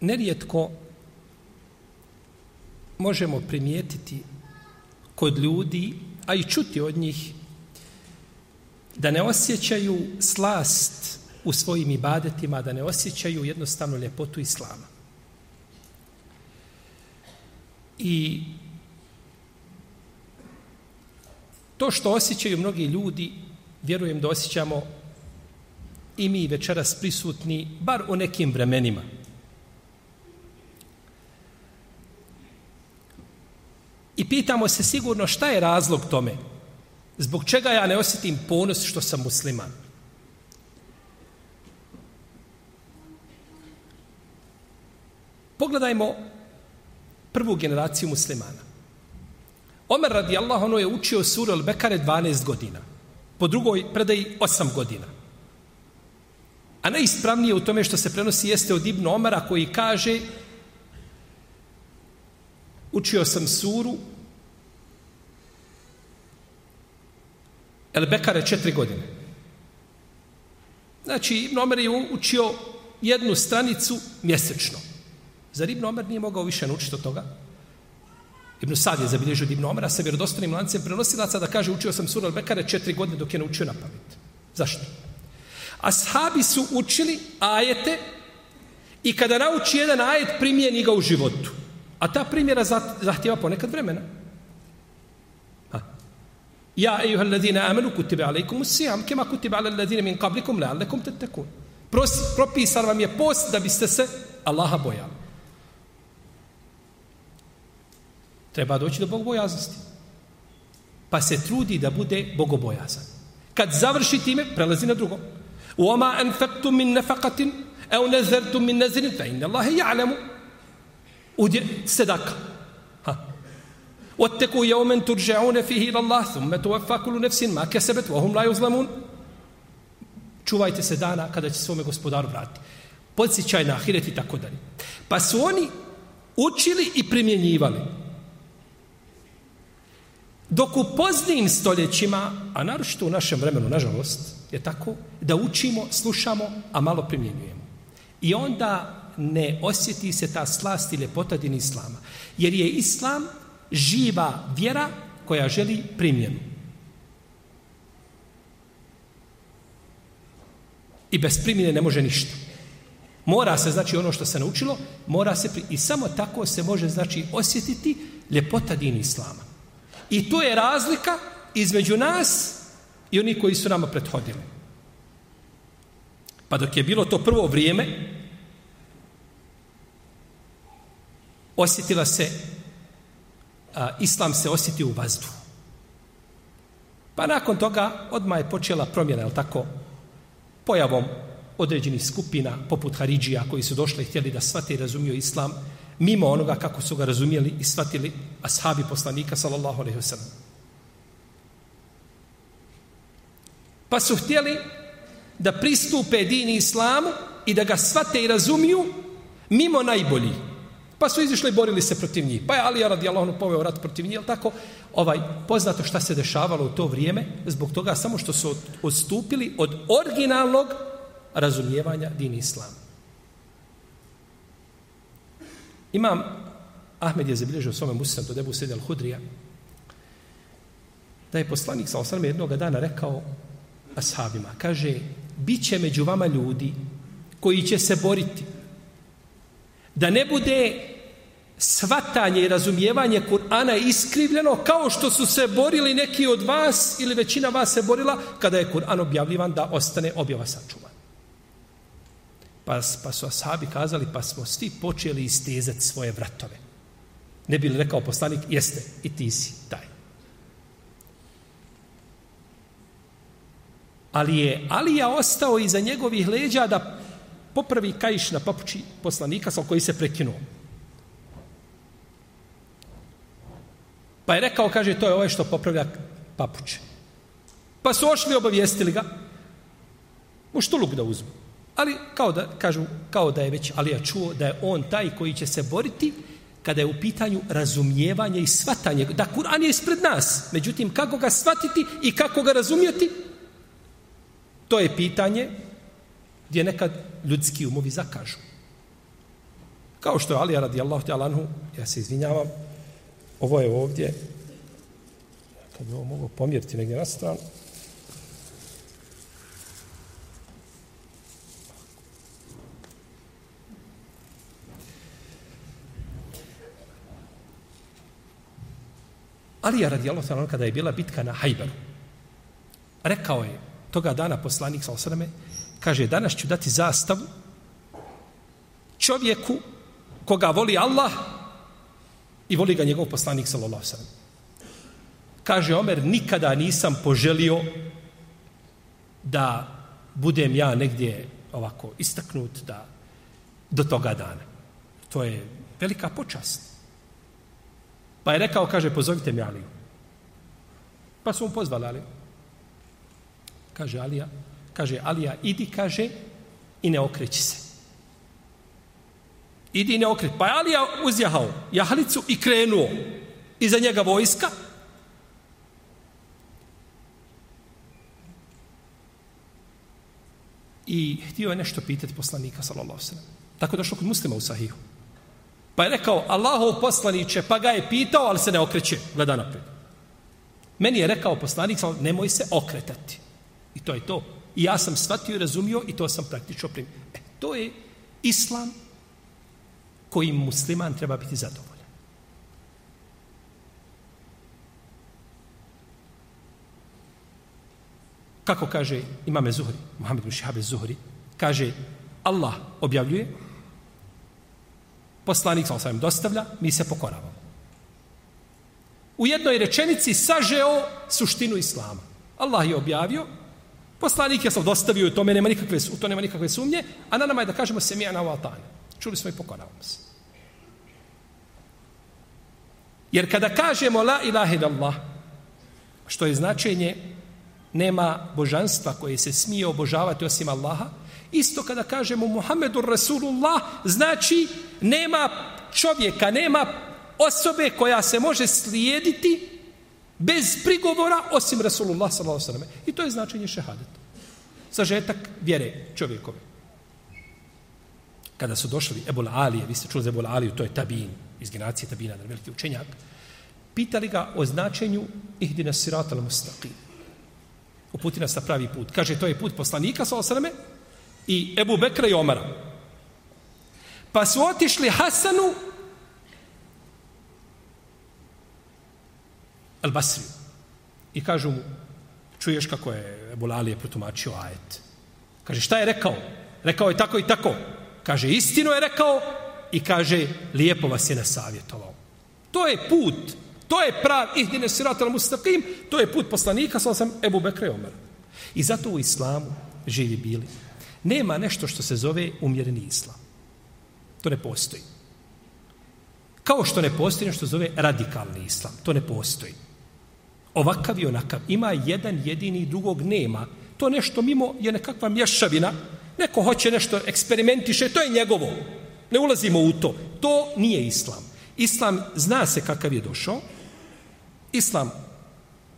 Nerijetko možemo primijetiti kod ljudi, a i čuti od njih, da ne osjećaju slast u svojim ibadetima, da ne osjećaju jednostavno ljepotu islama. I to što osjećaju mnogi ljudi, vjerujem da osjećamo i mi večeras prisutni, bar u nekim vremenima – I pitamo se sigurno šta je razlog tome. Zbog čega ja ne osjetim ponos što sam musliman? Pogledajmo prvu generaciju muslimana. Omer radijallahu ono je učio suru Al-Bekare 12 godina. Po drugoj predaji 8 godina. A najispravnije u tome što se prenosi jeste od Ibn Omara koji kaže učio sam suru El Bekare četiri godine. Znači, Ibn Omer je učio jednu stranicu mjesečno. Zar Ibn Omer nije mogao više naučiti od toga? Ibn Sad je zabilježio od Ibn Omera sa vjerodostanim lancem prenosilaca da kaže učio sam suru Al-Bekare četiri godine dok je naučio na pamet. Zašto? Ashabi su učili ajete i kada nauči jedan ajet primijeni ga u životu. A ta primjera zahtjeva ponekad vremena. Ja, ejuha alladhina amanu, kutiba alaikum usijam, kema kutiba ala alladhina min qablikum, la'allakum tettekun. Propisan vam je post da biste se Allaha bojali. Treba doći do bogobojaznosti. Pa se trudi da bude bogobojazan. Kad završi time, prelazi na drugo. Uoma anfaktum min nefakatin, au nezertum min nezirin, fa inna Allahe ja'lamu. Udje sedaka. Ha. واتقوا يوما ترجعون فيه الى الله ثم توفى كل نفس ما كسبت وهم لا يظلمون čuvajte se dana kada će svome gospodaru vratiti. Podsjećaj na ahiret i tako dalje. Pa su oni učili i primjenjivali. Dok u poznijim stoljećima, a naročito u našem vremenu, nažalost, je tako, da učimo, slušamo, a malo primjenjujemo. I onda ne osjeti se ta slast i ljepota din islama. Jer je islam živa vjera koja želi primjenu. I bez primjene ne može ništa. Mora se, znači, ono što se naučilo, mora se, pri... i samo tako se može, znači, osjetiti ljepota din Islama. I to je razlika između nas i oni koji su nama prethodili. Pa dok je bilo to prvo vrijeme, osjetila se a, islam se osjeti u vazduhu. Pa nakon toga odmah je počela promjena, je tako, pojavom određenih skupina, poput Haridžija, koji su došli i htjeli da shvate i razumiju islam, mimo onoga kako su ga razumijeli i shvatili ashabi poslanika, sallallahu alaihi wasallam. Pa su htjeli da pristupe dini islamu i da ga shvate i razumiju mimo najboljih. Pa su izišli i borili se protiv njih. Pa je Alija radijallahu anhu poveo rat protiv njih, tako? Ovaj, poznato šta se dešavalo u to vrijeme, zbog toga samo što su odstupili od originalnog razumijevanja din islama. Imam Ahmed je zabilježio svome muslimu do debu Sidi al-Hudrija da je poslanik sa osrame jednog dana rekao ashabima, kaže, bit će među vama ljudi koji će se boriti da ne bude svatanje i razumijevanje Kur'ana iskrivljeno kao što su se borili neki od vas ili većina vas se borila kada je Kur'an objavljivan da ostane objava sačuvan. Pa, pa su ashabi kazali pa smo svi počeli istezati svoje vratove. Ne bi li rekao poslanik, jeste, i ti si taj. Ali je Alija ostao iza njegovih leđa da popravi kajiš na papuči poslanika sa koji se prekinuo. Pa je rekao, kaže, to je ovaj što popravlja papuče. Pa su ošli, obavijestili ga, što luk da uzmu. Ali, kao da, kažu, kao da je već Alija čuo da je on taj koji će se boriti kada je u pitanju razumijevanje i svatanje. Da Kur'an je ispred nas. Međutim, kako ga svatiti i kako ga razumijeti, to je pitanje gdje nekad ljudski umovi zakažu. Kao što je Alija radijallahu ta'ala anhu, ja se izvinjavam, ovo je ovdje, kad bi ovo mogo pomjeriti negdje na stranu, Alija radijallahu ta'ala kada je bila bitka na Hajberu. Rekao je toga dana poslanik sa osrame, kaže danas ću dati zastavu čovjeku koga voli Allah i voli ga njegov poslanik sallallahu alejhi Kaže Omer nikada nisam poželio da budem ja negdje ovako istaknut da do toga dana. To je velika počast. Pa je rekao, kaže, pozovite mi Aliju. Pa su mu pozvali Aliju. Kaže Alija, kaže Alija, idi, kaže, i ne okreći se. Idi i ne okreći. Pa je Alija uzjahao jahalicu i krenuo iza njega vojska. I htio je nešto pitati poslanika, sallallahu sallam. Tako došlo kod muslima u sahihu. Pa je rekao, Allahov poslaniće, pa ga je pitao, ali se ne okreće, gleda napred. Meni je rekao poslanik, nemoj se okretati. I to je to. I ja sam shvatio i razumio i to sam praktično primio. E, to je islam kojim musliman treba biti zadovoljan. Kako kaže imame Zuhri, Muhammed Mušihabe Zuhri, kaže Allah objavljuje poslanik sa osvijem dostavlja, mi se pokoravamo. U jednoj rečenici sažeo suštinu islama. Allah je objavio, poslanik je sam dostavio i tome nema nikakve, u to nema nikakve sumnje, a na nama je da kažemo se mijana u. Čuli smo i pokoravamo se. Jer kada kažemo la ilaha illallah, što je značenje nema božanstva koje se smije obožavati osim Allaha, Isto kada kažemo Muhammedur Rasulullah, znači nema čovjeka, nema osobe koja se može slijediti bez prigovora osim Rasulullah sallallahu alejhi I to je značenje šehadeta. Sažetak vjere čovjekove. Kada su došli Ebul Alije, vi ste čuli za Ebul Aliju, to je Tabin, iz generacije Tabina, veliki učenjak, pitali ga o značenju ihdina sirata al-mustaqim. Uputi nas na pravi put. Kaže, to je put poslanika, sallallahu alejhi i Ebu Bekra i Omara. Pa su otišli Hasanu El Basriju. I kažu mu, čuješ kako je Ebu Lalije protumačio ajet. Kaže, šta je rekao? Rekao je tako i tako. Kaže, istinu je rekao i kaže, lijepo vas je nasavjetovao. To je put, to je prav, ihdine sirat al mustaqim, to je put poslanika, sa sam Ebu Bekre Omer. I zato u islamu živi bili Nema nešto što se zove umjereni islam. To ne postoji. Kao što ne postoji nešto zove radikalni islam. To ne postoji. Ovakav i onakav. Ima jedan jedini drugog nema. To nešto mimo je nekakva mješavina. Neko hoće nešto eksperimentiše. To je njegovo. Ne ulazimo u to. To nije islam. Islam zna se kakav je došao. Islam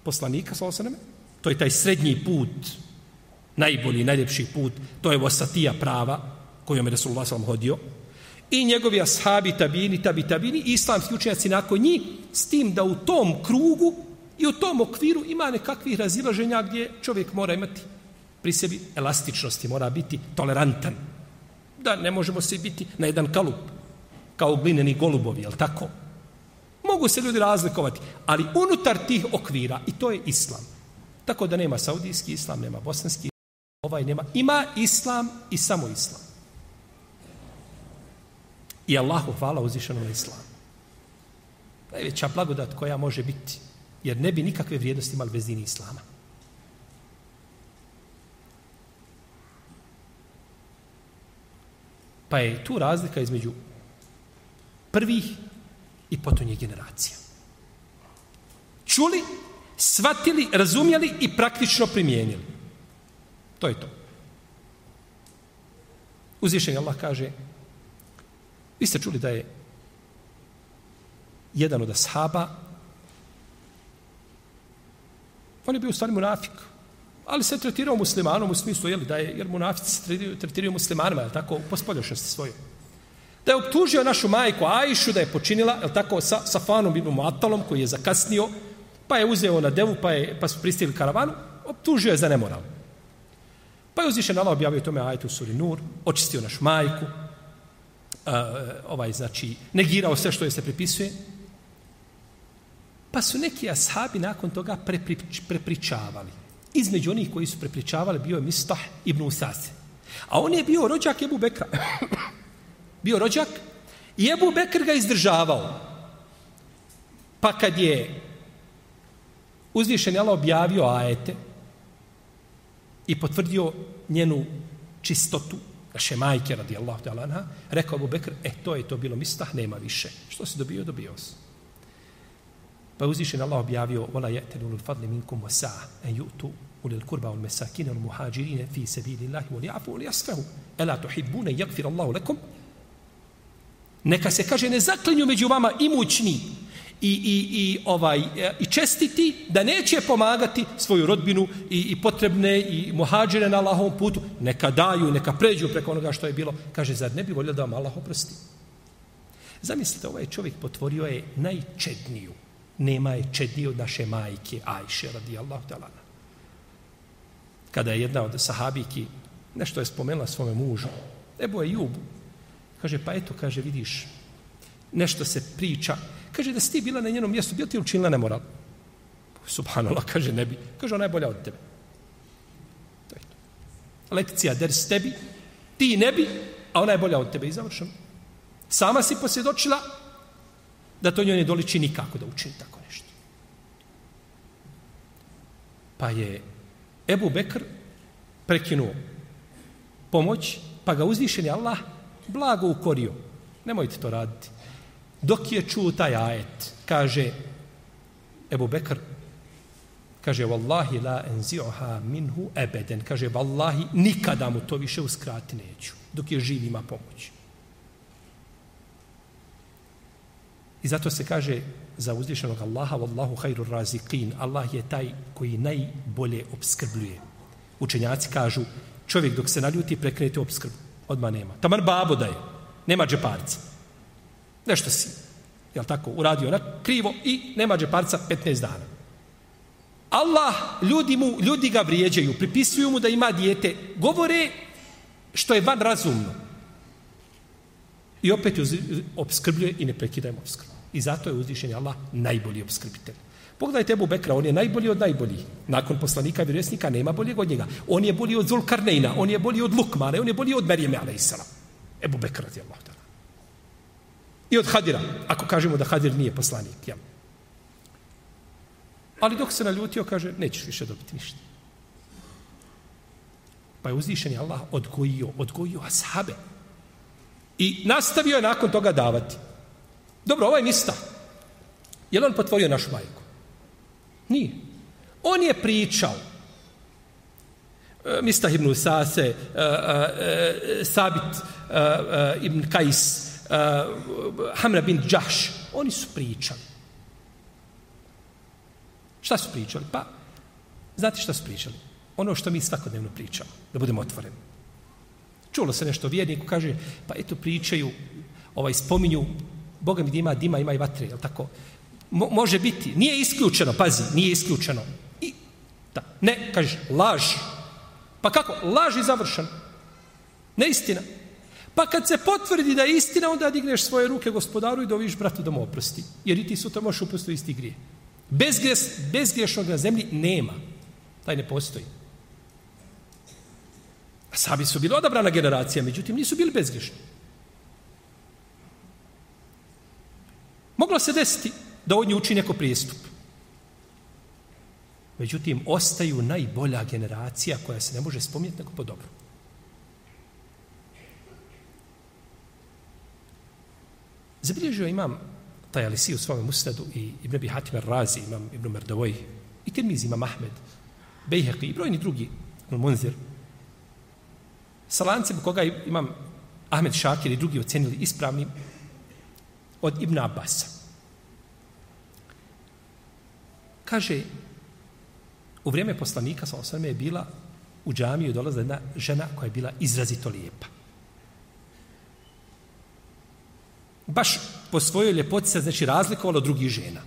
poslanika, to je taj srednji put najbolji, najljepši put, to je vosatija prava kojom je Resulullah s.a.v. hodio. I njegovi ashabi, tabini, tabi, tabini, islamski učenjaci nakon njih, s tim da u tom krugu i u tom okviru ima nekakvih razilaženja gdje čovjek mora imati pri sebi elastičnosti, mora biti tolerantan. Da ne možemo se biti na jedan kalup, kao glineni golubovi, jel tako? Mogu se ljudi razlikovati, ali unutar tih okvira, i to je islam. Tako da nema saudijski islam, nema bosanski Ovaj nema. Ima islam i samo islam. I Allahu hvala uzvišenom islam. Najveća blagodat koja može biti jer ne bi nikakve vrijednosti imali bez dini islama. Pa je tu razlika između prvih i potonjih generacija. Čuli, svatili, razumjeli i praktično primijenili. To je to. Uzvišenje Allah kaže, vi ste čuli da je jedan od ashaba on je bio u stvari munafik, ali se tretirao muslimanom u smislu, jeli, da je, jer munafici se tretiraju muslimanima, je tako, po spoljašnosti svoju. Da je optužio našu majku Ajšu da je počinila, je tako, sa Safanom ibn Muatalom, koji je zakasnio, pa je uzeo na devu, pa, je, pa su pristigli karavanu, optužio je za nemoral. Pa je uzvišen Allah objavio tome ajtu suri Nur, očistio našu majku, uh, ovaj, znači, negirao sve što je se pripisuje, Pa su neki ashabi nakon toga preprič, prepričavali. Između onih koji su prepričavali bio je Mistah ibn Usase. A on je bio rođak Ebu Bekra. bio rođak i Ebu Bekr ga izdržavao. Pa kad je uzvišen Allah objavio ajete i potvrdio njenu čistotu, naše majke radijallahu ta'ala rekao Ebu Bekr, e to je to bilo Mistah, nema više. Što si dobio, dobio si. Pa uzvišen Allah objavio وَلَا يَأْتَلُوا الْفَضْلِ مِنْكُمْ وَسَعَ أَنْ يُؤْتُوا أُولِي الْكُرْبَى وَالْمَسَاكِينَ وَالْمُهَاجِرِينَ فِي سَبِيلِ اللَّهِ وَلْيَعْفُوا وَلْيَصْفَهُوا أَلَا تُحِبُّونَ يَغْفِرَ اللَّهُ لَكُمْ Neka se kaže ne zaklinju među vama imućni i, i, i, ovaj, i čestiti da neće pomagati svoju rodbinu i, i potrebne i muhađire na Allahovom putu. Neka daju, neka pređu preko onoga što je bilo. Kaže, zar ne bi volio da vam Allah oprosti? Zamislite, ovaj čovjek potvorio je najčedniju nema je čedi od naše majke Ajše radijallahu ta'ala. Kada je jedna od sahabiki nešto je spomenula svome mužu, Ebu je Jubu, kaže, pa eto, kaže, vidiš, nešto se priča, kaže, da si ti bila na njenom mjestu, bio ti učinila nemoral? Subhanallah, kaže, ne bi. Kaže, ona je bolja od tebe. To je to. Lekcija, der s tebi, ti ne bi, a ona je bolja od tebe. I završeno. Sama si posvjedočila, da to njoj ne doliči nikako da učini tako nešto. Pa je Ebu Bekr prekinuo pomoć, pa ga uzvišen je Allah blago ukorio. Nemojte to raditi. Dok je čuo taj ajet, kaže Ebu Bekr, kaže, Wallahi la enzi'oha minhu ebeden. Kaže, Wallahi, nikada mu to više uskrati neću, dok je živ ima pomoć. I zato se kaže za uzvišenog Allaha, Wallahu hajru raziqin, Allah je taj koji najbolje obskrbljuje. Učenjaci kažu, čovjek dok se naljuti, prekrete obskrbu. Odma nema. Tamar babo daje. Nema džeparca. Nešto si. Jel tako? Uradio na krivo i nema džeparca 15 dana. Allah, ljudi, mu, ljudi ga vrijeđaju, pripisuju mu da ima dijete, govore što je van razumno. I opet obskrbljuje i ne prekidajmo obskrbu. I zato je uzvišen Allah najbolji obskrbitelj. Pogledajte Ebu Bekra, on je najbolji od najboljih. Nakon poslanika i vjerovjesnika nema boljeg od njega. On je bolji od Zulkarnejna, on je bolji od Lukmana, on je bolji od Merijeme, a.s. Ebu Bekra, radi Allah. I od Hadira, ako kažemo da Hadir nije poslanik. Ja. Ali dok se naljutio, kaže, nećeš više dobiti ništa. Pa je uzvišen Allah odgojio, odgojio ashabe. I nastavio je nakon toga davati. Dobro, ovaj mista. Je li on potvorio našu majku? Nije. On je pričao. E, mista ibn Usase, e, e, e Sabit e, e, ibn Kajs, Hamra bin Džaš. Oni su pričali. Šta su pričali? Pa, znate šta su pričali? Ono što mi svakodnevno pričamo, da budemo otvoreni. Čulo se nešto vjerniku, kaže, pa eto pričaju, ovaj, spominju Boga mi da ima dima, ima i vatre, je tako? Mo, može biti, nije isključeno, pazi, nije isključeno. I, da, ne, kažeš, laž. Pa kako? Laž je završen. Ne istina. Pa kad se potvrdi da je istina, onda digneš svoje ruke gospodaru i doviš bratu da mu oprosti. Jer i ti sutra možeš upustiti isti grije. Bezgres, bezgrešnog na zemlji nema. Taj ne postoji. A sabi su bili odabrana generacija, međutim nisu bili bezgrešni. Moglo se desiti da od nje uči neko prijestup. Međutim, ostaju najbolja generacija koja se ne može spominjati neko po dobru. Zabilježio imam taj Alisi u svome musnadu i Ibn Abi Hatim Razi, imam Ibn Merdovoj, i Tirmiz, imam Ahmed, Bejheqi i brojni drugi, Ibn Munzir, sa lancem koga imam Ahmed Šakir i drugi ocenili ispravnim od Ibn Abbasa. Kaže, u vrijeme poslanika, sa osvrme, je bila u džamiju dolazila jedna žena koja je bila izrazito lijepa. Baš po svojoj ljepoti se znači razlikovalo od drugih žena.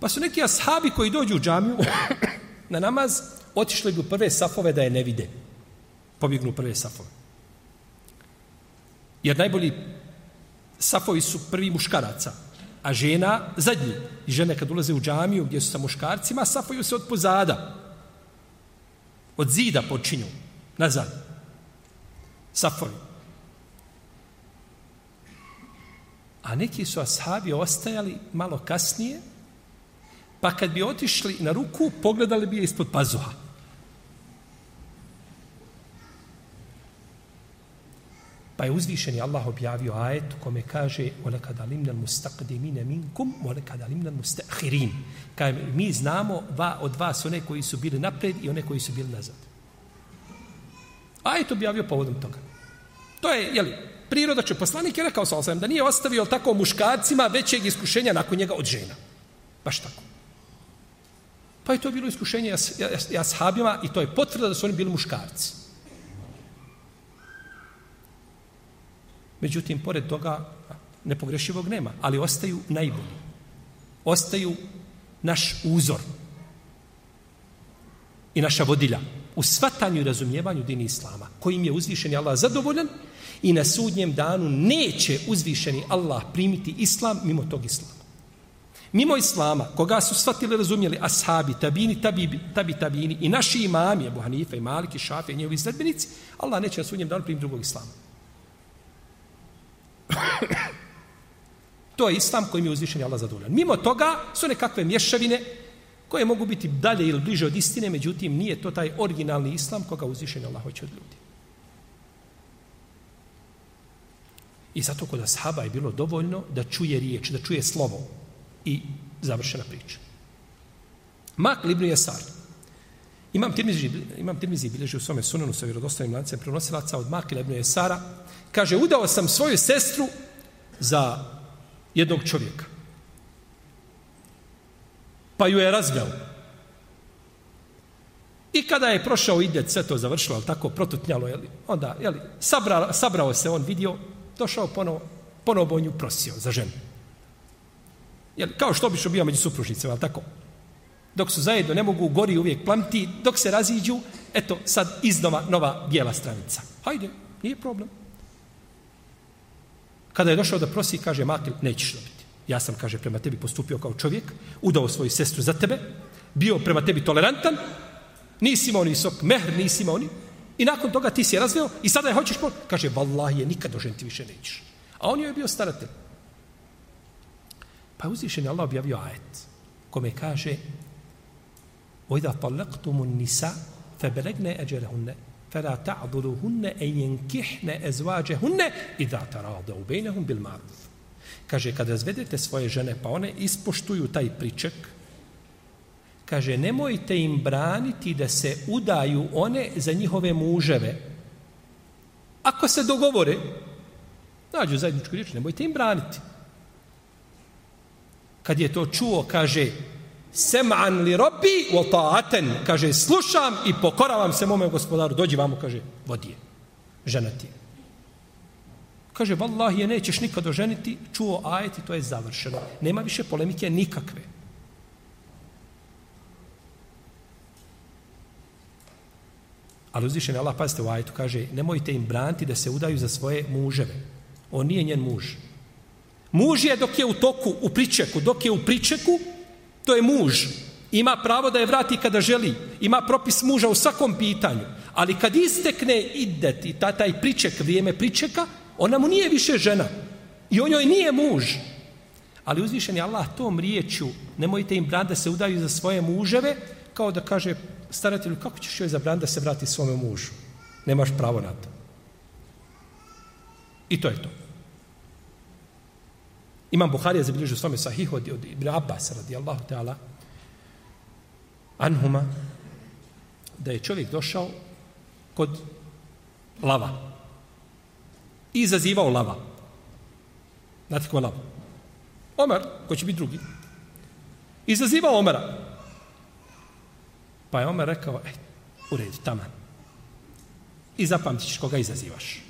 Pa su neki ashabi koji dođu u džamiju na namaz, otišli bi u prve safove da je ne vide. Pobjegnu u prve safove. Jer najbolji safovi su prvi muškaraca, a žena zadnji. I žene kad ulaze u džamiju gdje su sa muškarcima, safaju se od pozada. Od zida počinju. Nazad. Safovi. A neki su ashabi ostajali malo kasnije, pa kad bi otišli na ruku, pogledali bi je ispod pazuha. Pa je uzvišeni Allah objavio ajet u kome kaže وَلَكَدْ عَلِمْنَا الْمُسْتَقْدِمِينَ مِنْكُمْ وَلَكَدْ عَلِمْنَا الْمُسْتَقْهِرِينَ Kaže, mi znamo va, od vas one koji su bili napred i one koji su bili nazad. Ajet objavio povodom toga. To je, jeli, priroda će poslanik je rekao sa osam, da nije ostavio tako muškarcima većeg iskušenja nakon njega od žena. Baš tako. Pa je to bilo iskušenje jas, jas, jashabima i to je potvrda da su oni bili muškarci. Međutim, pored toga, nepogrešivog nema, ali ostaju najbolji. Ostaju naš uzor i naša vodilja u svatanju i razumijevanju dini Islama, kojim je uzvišeni Allah zadovoljan i na sudnjem danu neće uzvišeni Allah primiti Islam mimo tog Islama. Mimo Islama, koga su shvatili, razumjeli, ashabi, tabini, tabi, tabi, tabini i naši imami, Abu Hanife, i Malik, i Šafe, i njegovi sredbenici, Allah neće na sudnjem danu primiti drugog Islama to je Islam kojim je uzvišen Allah zadovoljan. Mimo toga su nekakve mješavine koje mogu biti dalje ili bliže od istine, međutim nije to taj originalni Islam koga uzvišen Allah hoće od ljudi. I zato kod ashaba je bilo dovoljno da čuje riječ, da čuje slovo i završena priča. Mak Ibn Jesar. Imam Tirmizi, imam Tirmizi bilježi u svome sunanu sa vjerodostavnim lancem prenosilaca od Mak Ibn Jesara. Kaže, udao sam svoju sestru za jednog čovjeka. Pa ju je razveo. I kada je prošao idet, sve to završilo, ali tako protutnjalo, jeli, onda, jeli, sabrao, sabrao se, on vidio, došao ponovo, ponovo on ju prosio za ženu. Jeli, kao što bi što bio među supružnicama, ali tako? Dok su zajedno, ne mogu gori uvijek plamti, dok se raziđu, eto, sad iznova nova bijela stranica. Hajde, nije problem. Kada je došao da prosi, kaže, Makil, nećeš dobiti. Ja sam, kaže, prema tebi postupio kao čovjek, udao svoju sestru za tebe, bio prema tebi tolerantan, nisi imao ni visok mehr, nisi imao ni... I nakon toga ti si je razveo i sada je hoćeš po... Kaže, vallahi je, nikad do ženti više nećeš. A on je bio staratelj. Pa je uzvišen je Allah objavio ajet, kome kaže, وَإِذَا طَلَّقْتُمُ النِّسَا فَبَلَقْنَ أَجَلَهُنَّ فلا تعذلوهن أن ينكحن أزواجهن إذا تراضوا بينهم بالمعروف kaže kad razvedete svoje žene pa one ispoštuju taj priček kaže nemojte im braniti da se udaju one za njihove muževe ako se dogovore nađu zajedničku riječ nemojte im braniti kad je to čuo kaže sem'an li robbi wa ta'atan. kaže, slušam i pokoravam se mome gospodaru, dođi vamo, kaže, vodi je, žena ti je. Kaže, vallahi je nećeš nikad oženiti, čuo ajet i to je završeno. Nema više polemike nikakve. Ali uzvišen je Allah, pazite u ajetu, kaže, nemojte im branti da se udaju za svoje muževe. On nije njen muž. Muž je dok je u toku, u pričeku, dok je u pričeku, To je muž. Ima pravo da je vrati kada želi. Ima propis muža u svakom pitanju. Ali kad istekne idet i ta, taj priček, vrijeme pričeka, ona mu nije više žena. I on joj nije muž. Ali uzvišen je Allah tom riječu, nemojte im branda da se udaju za svoje muževe, kao da kaže staratelju, kako ćeš joj zabrati da se vrati svome mužu? Nemaš pravo na to. I to je to. Imam Buharija zabilježio svome sahih od, od Ibn Abbas radijallahu ta'ala anhuma da je čovjek došao kod lava i izazivao lava. Znate ko je lava? Omer, ko će biti drugi. Izazivao Omera. Pa je Omer rekao, e, u redu, taman. I zapamtit ćeš koga izazivaš.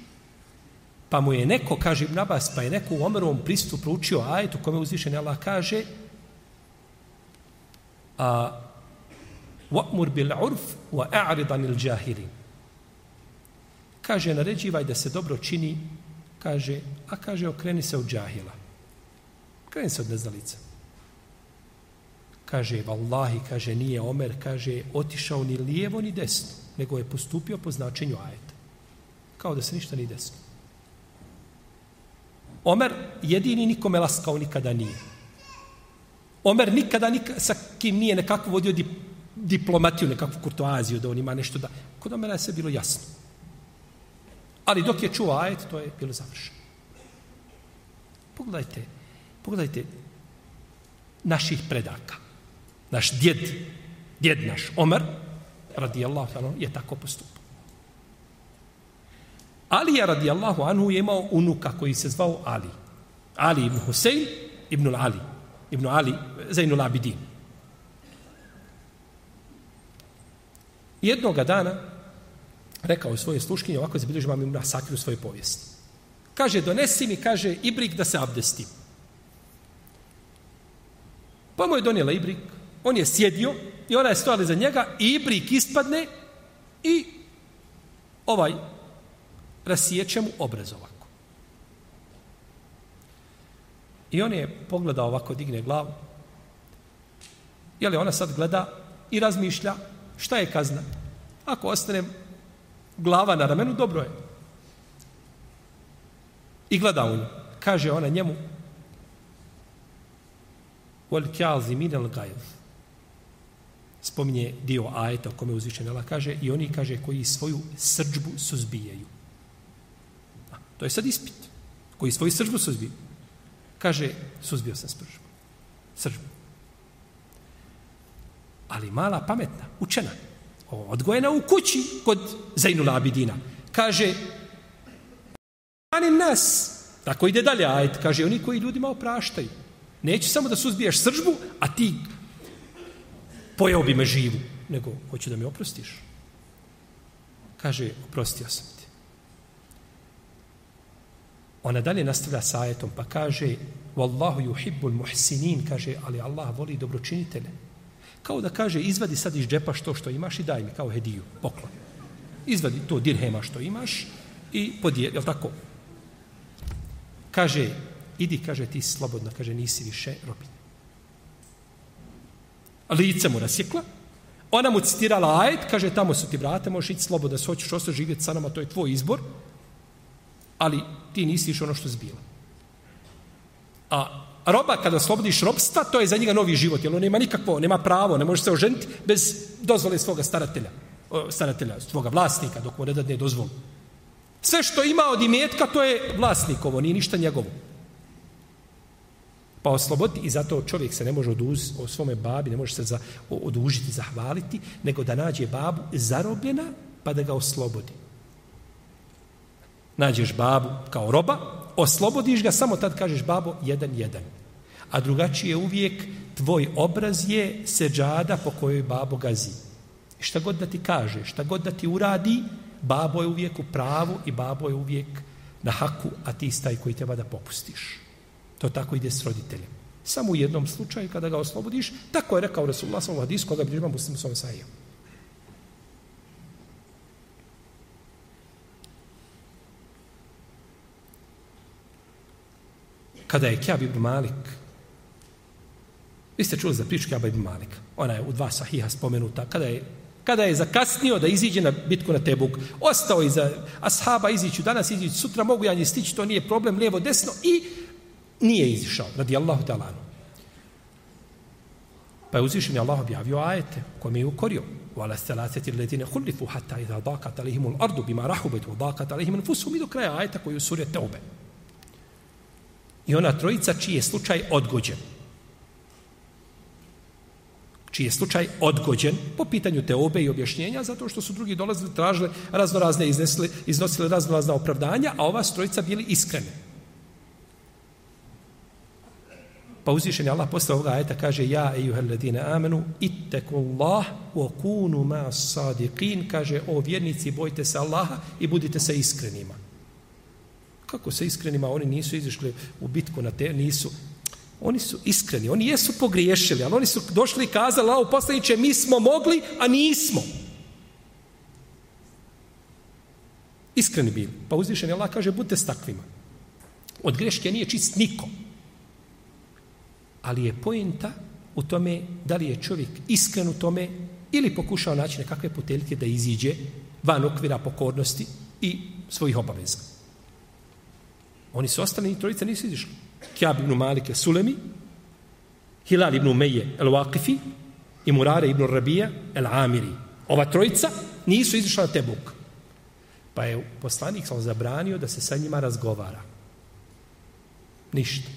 Pa mu je neko, kaže Ibn Abbas, pa je neko u Omerovom pristupu proučio ajet u kome uzvišen Allah kaže a وَأْمُرْ bil urf wa a'rid. Kaže, naređivaj da se dobro čini, kaže, a kaže, okreni se od džahila. Okreni se od neznalica. Kaže, vallahi, kaže, nije Omer, kaže, otišao ni lijevo ni desno, nego je postupio po značenju ajeta. Kao da se ništa ni desno. Omer jedini nikome laskao nikada nije. Omer nikada nik sa kim nije nekako vodio dip, diplomatiju, nekakvu kurtoaziju, da on ima nešto da... Kod Omera je sve bilo jasno. Ali dok je čuo ajet, to je bilo završeno. Pogledajte, pogledajte naših predaka. Naš djed, djed naš, Omer, radijallahu ta'ala, je tako postupio. Ali je radijallahu anhu je imao unuka koji se zvao Ali. Ali ibn Husein ibn Ali. Ibn Ali, Zainul Abidin. Jednoga dana rekao je svoje sluškinje, ovako je zabilježio vam na u svoje povijesti. Kaže, donesi mi, kaže, ibrik da se abdestim. Pa mu je donijela ibrik, on je sjedio i ona je stojala za njega i ibrik ispadne i ovaj rasijeće mu obraz ovako. I on je pogledao ovako, digne glavu. Jeli ona sad gleda i razmišlja šta je kazna? Ako ostane glava na ramenu, dobro je. I gleda u nju. Kaže ona njemu Wal kjazi minel gajv. Spominje dio ajeta o kome uzvišen Allah kaže i oni kaže koji svoju srđbu suzbijaju. To je sad ispit. Koji svoju sržbu suzbio. Kaže, suzbio sam sržbu. Sržbu. Ali mala, pametna, učena. Odgojena u kući kod Zainula Abidina. Kaže, ani nas. Tako ide dalje, ajt. Kaže, oni koji ljudima opraštaju. Neću samo da suzbiješ sržbu, a ti pojao bi me živu. Nego, hoću da mi oprostiš. Kaže, oprostio sam Ona dalje nastavlja sa ajetom pa kaže Wallahu yuhibbul muhsinin kaže ali Allah voli dobročinitelje. Kao da kaže izvadi sad iz džepa što što imaš i daj mi kao hediju, poklon. Izvadi to dirhema što imaš i podijeli, je tako? Kaže, idi, kaže ti slobodno, kaže nisi više robin. Lice mu rasjekla, ona mu citirala ajet, kaže tamo su ti brate, možeš ići slobodno, se hoćeš ostati živjeti sa nama, to je tvoj izbor, ali ti nisi išao ono što zbila. A roba, kada slobodiš robstva, to je za njega novi život, jer on nema nikakvo, nema pravo, ne može se oženiti bez dozvole svoga staratelja, staratelja, svoga vlasnika, dok mu ne dadne dozvolu. Sve što ima od imetka, to je vlasnikovo, nije ništa njegovo. Pa osloboditi, i zato čovjek se ne može oduz, o svome babi, ne može se za, odužiti, zahvaliti, nego da nađe babu zarobljena, pa da ga oslobodi nađeš babu kao roba, oslobodiš ga, samo tad kažeš babo, jedan, jedan. A drugačije uvijek, tvoj obraz je seđada po kojoj babo gazi. I šta god da ti kaže, šta god da ti uradi, babo je uvijek u pravu i babo je uvijek na haku, a ti staj koji treba da popustiš. To tako ide s roditeljem. Samo u jednom slučaju, kada ga oslobodiš, tako je rekao Rasulullah ve sellem koga bi ljubam muslimu svome sajijom. Kada je Kjab ibn Malik, vi ste čuli za priču Kjaba ibn Malik, ona je u dva sahiha spomenuta, kada je, kada je zakasnio da iziđe na bitku na Tebuk, ostao iza ashaba iziću, danas iziću, sutra mogu ja nje stići, to nije problem, lijevo, desno, i nije izišao, radi Allahu talanu. Pa je uzvišen je Allah objavio ajete koje je ukorio. Vala stelaceti ledine hullifu hatta idha dakat alihimul ardu bima rahubet u dakat alihimul fusu mi do kraja ajeta koji u surje Teube. I ona trojica čiji je slučaj odgođen. Čiji je slučaj odgođen po pitanju teobe i objašnjenja, zato što su drugi dolazili, tražili razno razne iznesli, iznosili razno razne opravdanja, a ova trojica bili iskreni. Pa uzvišen je Allah posle ovoga ajeta kaže Ja, ejuhel ladine amenu, itteku Allah, wa kunu ma sadiqin, kaže o vjernici, bojte se Allaha i budite se iskrenima. Kako se iskrenima? Oni nisu izišli u bitku na te, nisu. Oni su iskreni, oni jesu pogriješili, ali oni su došli i kazali, lao poslaniće, mi smo mogli, a nismo. Iskreni bili. Pa uzvišen je Allah kaže, budite s takvima. Od greške nije čist niko. ali je pojenta u tome da li je čovjek iskren u tome ili pokušao naći nekakve puteljke da iziđe van okvira pokornosti i svojih obaveza. Oni su ostali, i trojica nisu izišli. Kjab ibn Malik Sulemi, Hilal ibn Umeje el Waqifi i Murare ibn Rabija el Amiri. Ova trojica nisu izišla na Tebuk. Pa je poslanik sam zabranio da se sa njima razgovara. Ništa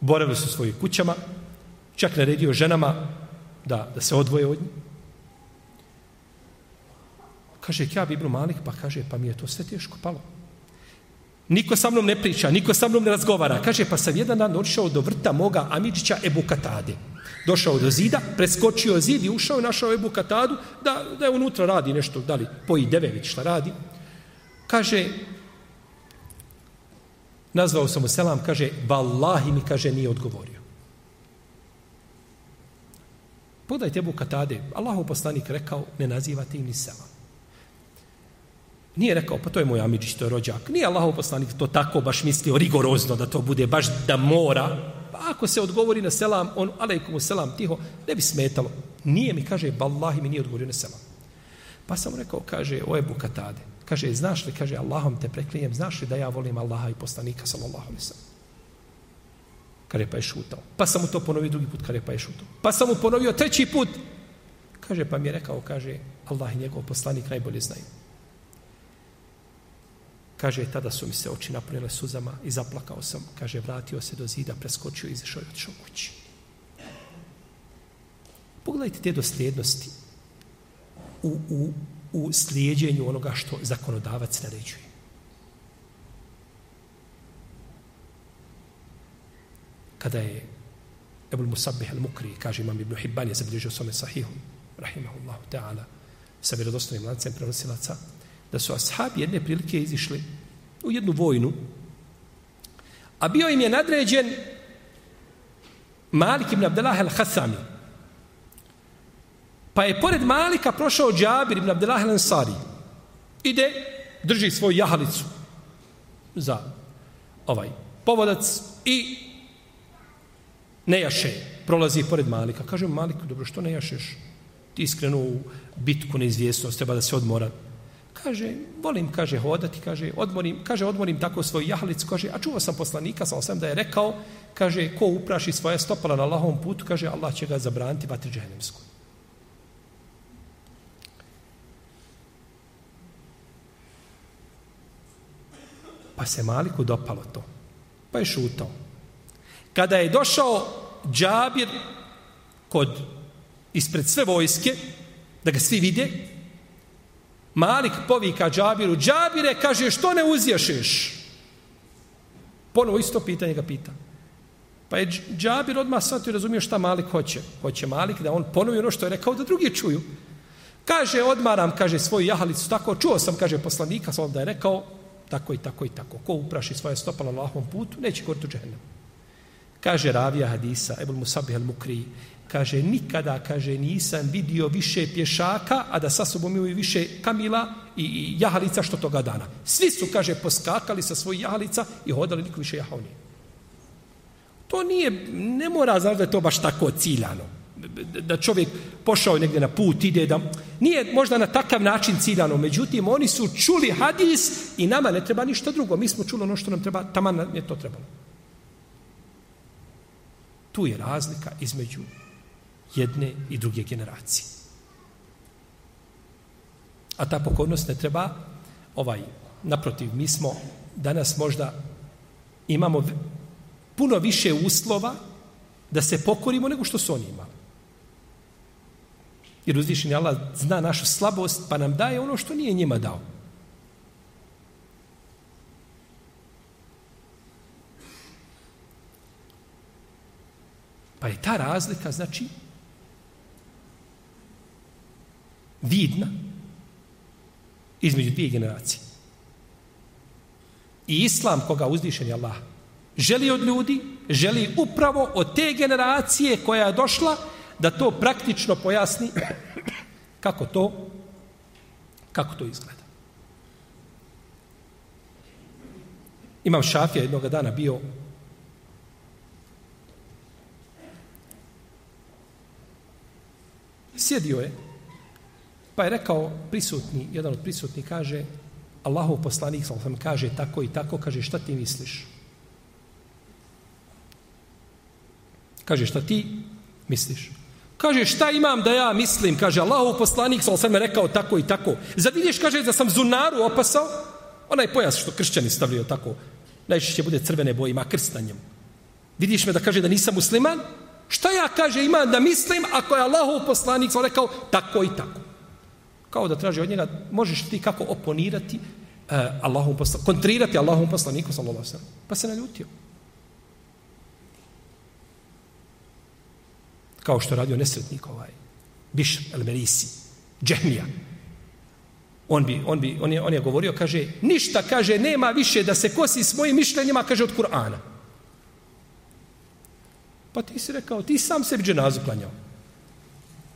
boravili su svojim kućama, čak naredio ženama da, da se odvoje od njih. Kaže, Kjab ibn Malik, pa kaže, pa mi je to sve teško palo. Niko sa mnom ne priča, niko sa mnom ne razgovara. Kaže, pa sam jedan dan došao do vrta moga Amidžića Ebu Katade. Došao do zida, preskočio zid i ušao i našao Ebu Katadu da, da je unutra radi nešto, da li poji deve već šta radi. Kaže, Nazvao sam mu selam, kaže, vallahi mi, kaže, nije odgovorio. Podajte Ebu Katade, Allahu poslanik rekao, ne nazivate im ni selam. Nije rekao, pa to je moj Amidžić, to je rođak. Nije Allahov poslanik to tako baš mislio rigorozno da to bude, baš da mora. Pa ako se odgovori na selam, on, alejkum selam, tiho, ne bi smetalo. Nije mi, kaže, vallahi mi nije odgovorio na selam. Pa sam rekao, kaže, o Ebu Katade, Kaže, znaš li, kaže, Allahom te preklijem, znaš li da ja volim Allaha i poslanika, sallallahu alaihi sallam. Kaže, pa je šutao. Pa sam mu to ponovio drugi put, kaže, pa je šutao. Pa sam mu ponovio treći put. Kaže, pa mi je rekao, kaže, Allah i njegov poslanik najbolje znaju. Kaže, tada su mi se oči napunile suzama i zaplakao sam. Kaže, vratio se do zida, preskočio, izašao i odšao kući. Pogledajte te dosljednosti u, u u slijedjenju onoga što zakonodavac naređuje. Kada je Ebul Musabih al-Mukri, kaže imam Ibn Hibban, je zabilježio svome sahihu, rahimahullahu ta'ala, sa vjerodostojnim lancem prenosilaca, da su ashabi jedne prilike izišli u jednu vojnu, a bio im je nadređen Malik ibn Abdullah al-Hasami. Pa je pored Malika prošao Džabir ibn Abdullah al-Ansari. Ide, drži svoju jahalicu za ovaj povodac i ne jaše, prolazi pored Malika. Kaže mu Malik, dobro, što ne jašeš? Ti iskreno u bitku neizvjesnost, treba da se odmora. Kaže, volim, kaže, hodati, kaže, odmorim, kaže, odmorim tako svoj jahlic, kaže, a čuo sam poslanika, sam sam da je rekao, kaže, ko upraši svoje stopala na lahom putu, kaže, Allah će ga zabraniti vatri džehennemsku. Pa se Maliku dopalo to. Pa je šutao. Kada je došao Džabir kod ispred sve vojske, da ga svi vide, Malik povika Džabiru, Džabire, kaže, što ne uzješeš? Ponovo isto pitanje ga pita. Pa je Džabir odmah sad i razumio šta Malik hoće. Hoće Malik da on ponovi ono što je rekao da drugi čuju. Kaže, odmaram, kaže, svoju jahalicu tako. Čuo sam, kaže, poslanika, sam da je rekao, tako i tako i tako. Ko upraši svoje stopalo na lahom putu, neće goriti u džehennem. Kaže Ravija Hadisa, Ebul Musabih al-Mukri, kaže, nikada, kaže, nisam vidio više pješaka, a da sa sobom imaju više kamila i, i jahalica što toga dana. Svi su, kaže, poskakali sa svojih jahalica i hodali niko više jahao nije. To nije, ne mora znači da je to baš tako ciljano da čovjek pošao negdje na put, ide da... Nije možda na takav način ciljano, međutim, oni su čuli hadis i nama ne treba ništa drugo. Mi smo čuli ono što nam treba, tamo nam je to trebalo. Tu je razlika između jedne i druge generacije. A ta pokornost ne treba, ovaj, naprotiv, mi smo danas možda imamo puno više uslova da se pokorimo nego što su oni imali. Jer uzvišeni Allah zna našu slabost pa nam daje ono što nije njima dao. Pa je ta razlika, znači, vidna između dvije generacije. I islam koga uzdišen je Allah želi od ljudi, želi upravo od te generacije koja je došla da to praktično pojasni kako to kako to izgleda. Imam šafija jednog dana bio sjedio je pa je rekao prisutni, jedan od prisutnih kaže Allahov poslanik sam kaže tako i tako, kaže šta ti misliš? Kaže šta ti misliš? Kaže šta imam da ja mislim? Kaže Allahov poslanik sam sam rekao tako i tako. Zad vidiš kaže da sam zunaru opasao? Onaj pojas što kršćani stavljaju tako. Najčešće bude crvene boje, ima krst na njemu. Vidiš me da kaže da nisam musliman? Šta ja kaže imam da mislim ako je Allahov poslanik sam rekao tako i tako? Kao da traži od njega, možeš ti kako oponirati uh, Allahom posla, kontrirati Allahom poslaniku, sallallahu sallam. Pa se naljutio. Kao što radio nesretnik ovaj, Bišr el Merisi, Džehmija. On, bi, on, bi, on, je, on je govorio, kaže, ništa, kaže, nema više da se kosi s mojim mišljenjima, kaže, od Kur'ana. Pa ti si rekao, ti sam sebi dženazu klanjao.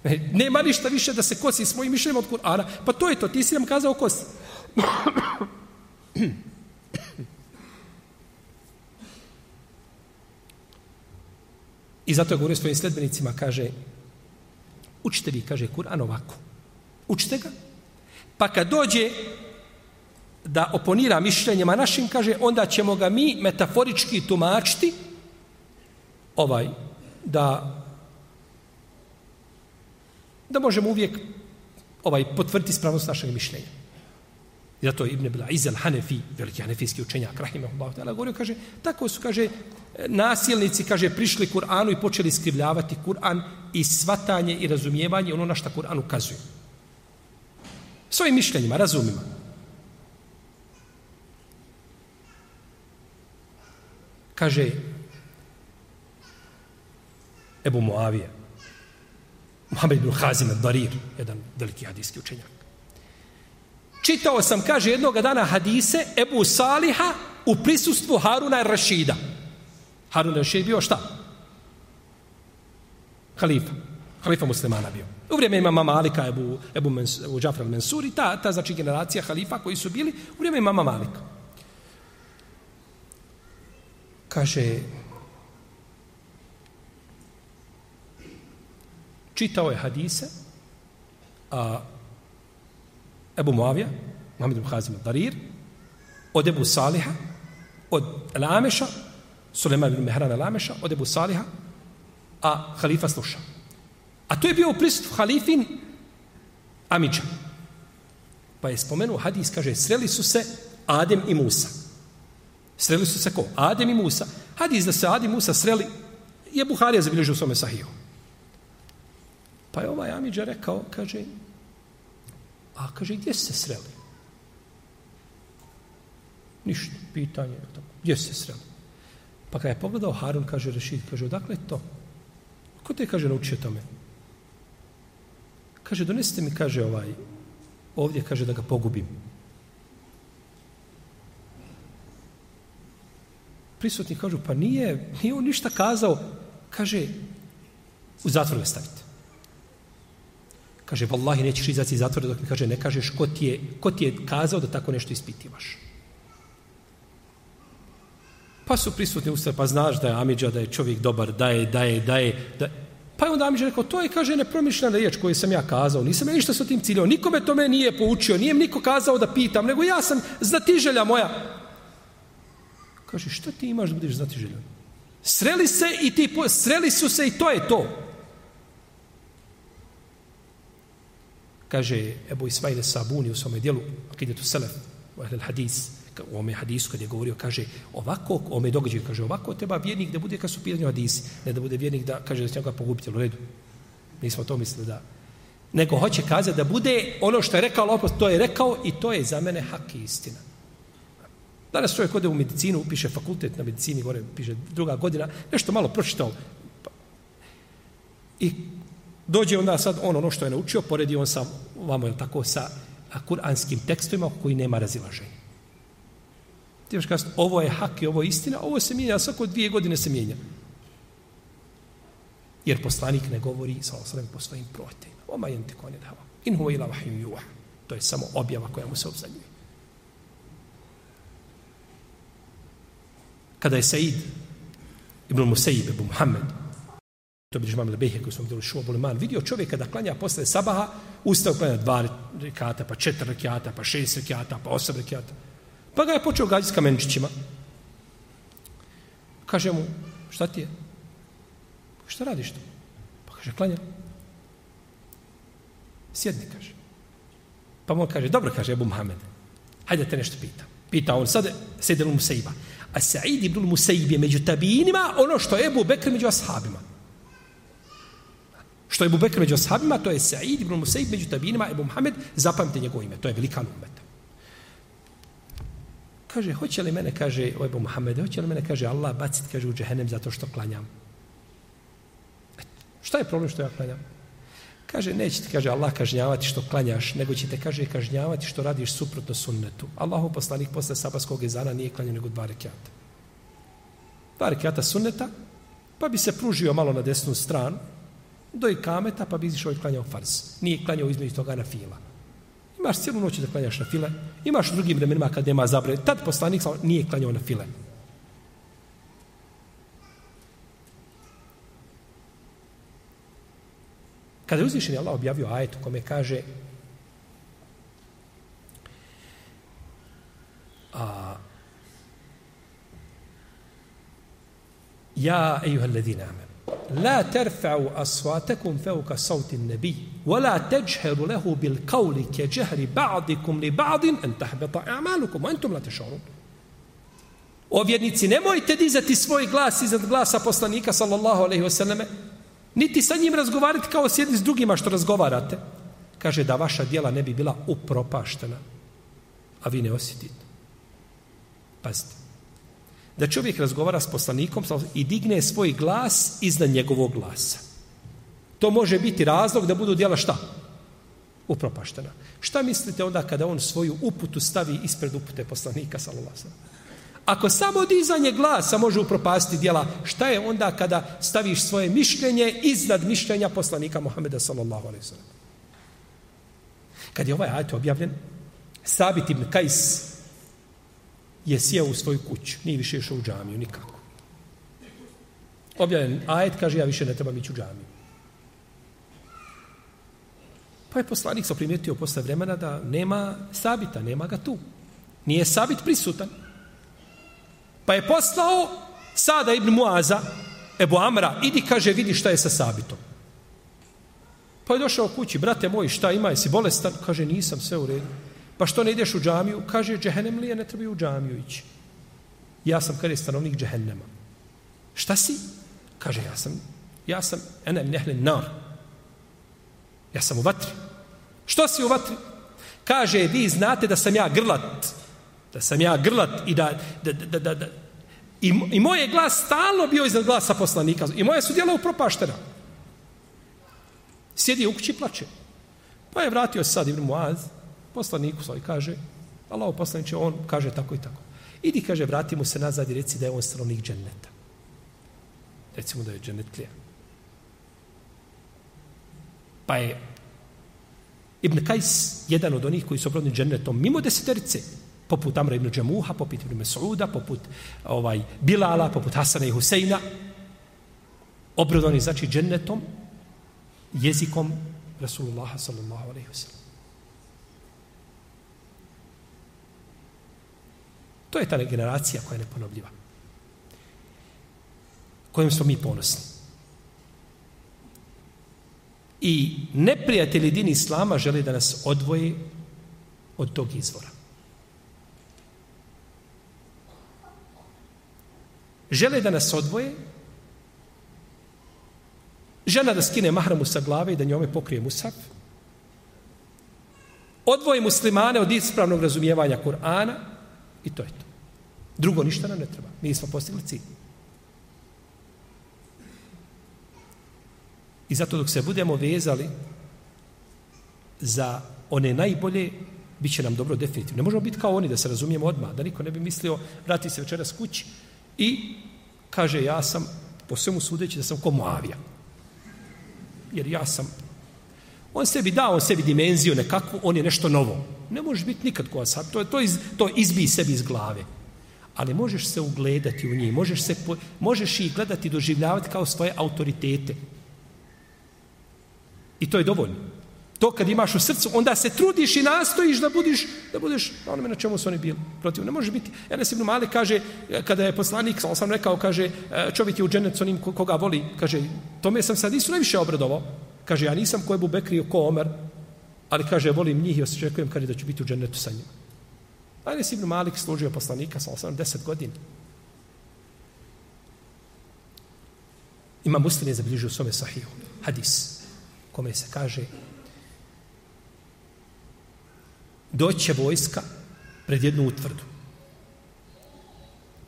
E, nema ništa više da se kosi s mojim od Kur'ana. Pa to je to, ti si nam kazao kosi. I zato je govorio svojim sledbenicima, kaže, učite vi, kaže, Kur'an ovako. Učite ga. Pa kad dođe da oponira mišljenjima našim, kaže, onda ćemo ga mi metaforički tumačiti ovaj, da da možemo uvijek ovaj potvrditi spravnost našeg mišljenja. I zato Ibn Bila Izel Hanefi, veliki hanefijski učenjak, rahimahullahu ta'ala, govorio, kaže, tako su, kaže, nasilnici, kaže, prišli Kur'anu i počeli skrivljavati Kur'an i svatanje i razumijevanje ono na što Kur'an ukazuje. Svojim mišljenjima, razumima. Kaže, Ebu Moavija, Muhammed ibn Hazim al-Darir, jedan veliki hadijski učenjak. Čitao sam, kaže, jednog dana hadise Ebu Saliha u prisustvu Haruna Rašida. Harun Rašid bio šta? Halifa. Halifa muslimana bio. U vrijeme imama Malika, Ebu, Ebu, Mens, Ebu Džafra Mensuri, ta, ta znači generacija halifa koji su bili u vrijeme imama Malika. Kaže, čitao je hadise a Ebu Muavija, Muhammed ibn Hazim al-Darir, od Ebu Saliha, od Al-Ameša, ibn Mehran Al-Ameša, od Ebu Saliha, a halifa sluša. A to je bio prisut halifin Amidža. Pa je spomenuo hadis, kaže, sreli su se Adem i Musa. Sreli su se ko? Adem i Musa. Hadis da se Adem i Musa sreli je Buharija zabilježio u svome sahiju. Pa je ovaj Amidža rekao, kaže, A kaže, gdje se sreli? Ništa, pitanje. Tako. Gdje se sreli? Pa kada je pogledao Harun, kaže Rešid, kaže, odakle je to? Ko te, kaže, naučio tome? Kaže, donesite mi, kaže, ovaj, ovdje, kaže, da ga pogubim. Prisutni kažu, pa nije, nije on ništa kazao. Kaže, u zatvor ga stavite. Kaže, vallahi, nećeš izaći iz zatvora dok mi kaže, ne kažeš ko ti, je, ko ti je kazao da tako nešto ispitivaš. Pa su prisutni ustavi, pa znaš da je Amidža, da je čovjek dobar, da je, da je, da je. Da... Pa je onda Amidža rekao, to je, kaže, nepromišljena riječ koju sam ja kazao. Nisam ja ništa sa tim ciljom. Nikome to me nije poučio. Nije mi niko kazao da pitam, nego ja sam znatiželja moja. Kaže, šta ti imaš da budeš znatiželja? Sreli se i ti, sreli su se i to je to. Kaže Ebu Ismail Sabuni u svome dijelu Akidetu Selef u Ahlel Hadis u ome hadisu kad je govorio, kaže, ovako, ome događaju, kaže, ovako treba vjernik da bude kad su pitanju hadisi, ne da bude vjernik da kaže da će njega pogubiti, u redu. Nismo to mislili da... Nego hoće kazati da bude ono što je rekao Lopos, to je rekao i to je za mene hak i istina. Danas čovjek ode u medicinu, piše fakultet na medicini, gore piše druga godina, nešto malo pročitao. Pa- I dođe onda sad on ono što je naučio, poredi on sa, vamo je tako, sa kuranskim tekstovima koji nema razilaženja. Ti još kazati, ovo je hak i ovo je istina, ovo se mijenja, svako dvije godine se mijenja. Jer poslanik ne govori sa osrem po svojim protejima. Oma jenti kone dava. In huva ila vahim juha. To je samo objava koja mu se obzadnjuje. Kada je Said ibn Musaib ibn Muhammed to bi žmam lebehe koji smo vidjeli šuo boliman, vidio čovjeka da klanja posle sabaha, ustao klanja dva rekata, pa četiri rekata, pa šest rekata, pa osam rekata. Pa ga je počeo gađati s kamenčićima. Kaže mu, šta ti je? Šta radiš tu? Pa kaže, klanja. Sjedni, kaže. Pa mu kaže, dobro, kaže Ebu Muhammed, hajde te nešto pita. Pita on, sad sedi mu Musaiba. A Sa'id ibn Musaib je među tabinima ono što je Ebu Bekr među ashabima. Što je Bubekr među ashabima, to je Sa'id ibn Musaib među tabinima, Ebu Muhammed, zapamte njegovo ime, to je velikan umet. Kaže, hoće li mene, kaže, o Ebu Muhammed, hoće li mene, kaže, Allah bacit, kaže, u džehennem zato što klanjam. Šta je problem što ja klanjam? Kaže, neće ti, kaže, Allah kažnjavati što klanjaš, nego će te, kaže, kažnjavati što radiš suprotno sunnetu. Allahu poslanik posle sabaskog ezana nije klanjao nego dva rekiata. Dva rekiata sunneta, pa bi se pružio malo na desnu stranu, do ikameta, pa bi izišao i klanjao fars. Nije klanjao između toga na fila. Imaš cijelu noć da klanjaš na file, imaš u drugim vremenima kad nema zabre. Tad poslanik nije klanjao na file. Kada je uzvišen Allah objavio ajet u kome kaže a Ja, ejuha ledina amen, la terfa'u aswatakum fawqa sawti an-nabi wa la tajharu lahu bil qawli ka jahri ba'dikum li ba'din an tahbata a'malukum wa antum la O vjernici, nemojte dizati svoj glas iznad glasa poslanika sallallahu alejhi ve selleme Niti sa njim razgovarati kao s jednim s drugima što razgovarate. Kaže da vaša dijela ne bi bila upropaštena. A vi ne osjetite. Pazite. Da čovjek razgovara s poslanikom i digne svoj glas iznad njegovog glasa. To može biti razlog da budu djela šta? Upropaštena. Šta mislite onda kada on svoju uputu stavi ispred upute poslanika sallallahu Ako samo dizanje glasa može upropasti djela, šta je onda kada staviš svoje mišljenje iznad mišljenja poslanika Muhammeda sallallahu alaihi sallam? Kad je ovaj ajet objavljen, Sabit ibn Kajs je sjeo u svoju kuću, nije više išao u džamiju, nikako. Objavljen ajet, kaže, ja više ne trebam ići u džamiju. Pa je poslanik sa primijetio posle vremena da nema Sabita, nema ga tu. Nije Sabit prisutan. Pa je poslao Sada ibn Muaza, Ebu Amra, idi kaže vidi šta je sa Sabitom. Pa je došao kući, brate moj, šta ima, jesi bolestan? Kaže, nisam, sve u redu. Pa što ne ideš u džamiju? Kaže, džehennem li je, ne treba u džamiju ići. Ja sam, kada je stanovnik džehennema. Šta si? Kaže, ja sam, ja sam, enem nehlin nar. Ja sam u vatri. Što si u vatri? Kaže, vi znate da sam ja grlat da sam ja grlat i da, da, da, da, da i, i moj je glas stalno bio iznad glasa poslanika i moje su djela upropaštena sjedi u kući plače pa je vratio se sad Ibn Muaz poslaniku svoj kaže Allah poslaniče on kaže tako i tako. Idi kaže vrati mu se nazad i reci da je on stanovnik dženneta. Recimo da je džennetlija. Pa je Ibn Kajs jedan od onih koji su obrodni džennetom mimo deseterice poput Amra ibn Džemuha, poput ibn Mesuda, poput ovaj, Bilala, poput Hasana i Huseina, obrodoni znači džennetom, jezikom Rasulullaha sallallahu alaihi wa To je ta generacija koja je neponovljiva. Kojim smo mi ponosni. I neprijatelji din Islama žele da nas odvoje od tog izvora. žele da nas odvoje, žena da skine mahramu sa glave i da njome pokrije musaf, odvoje muslimane od ispravnog razumijevanja Kur'ana i to je to. Drugo ništa nam ne treba. Mi smo postigli cilj. I zato dok se budemo vezali za one najbolje, bit će nam dobro definitivno. Ne možemo biti kao oni da se razumijemo odmah, da niko ne bi mislio vrati se večeras kući i kaže ja sam po svemu sudeći da sam ko Moavija. Jer ja sam on sebi dao, on sebi dimenziju nekakvu, on je nešto novo. Ne možeš biti nikad ko ashab, to, to, iz, to izbi sebi iz glave. Ali možeš se ugledati u njih, možeš, se, možeš ih gledati i doživljavati kao svoje autoritete. I to je dovoljno. To kad imaš u srcu, onda se trudiš i nastojiš da budiš, da budeš na onome na čemu su oni bili protiv. Ne može biti. Enes ibn Mali kaže, kada je poslanik, sam sam rekao, kaže, e, čovjek je u dženet s onim koga voli, kaže, tome sam sad nisu najviše obradovao. Kaže, ja nisam ko je Bubekrio, ko Omer, ali kaže, volim njih i očekujem, kada da ću biti u džennetu sa njima. Anas ibn Malik služio poslanika, sa sam deset godina. Ima muslim je zabilježio u svome sahiju. Hadis kome se kaže doće vojska pred jednu utvrdu.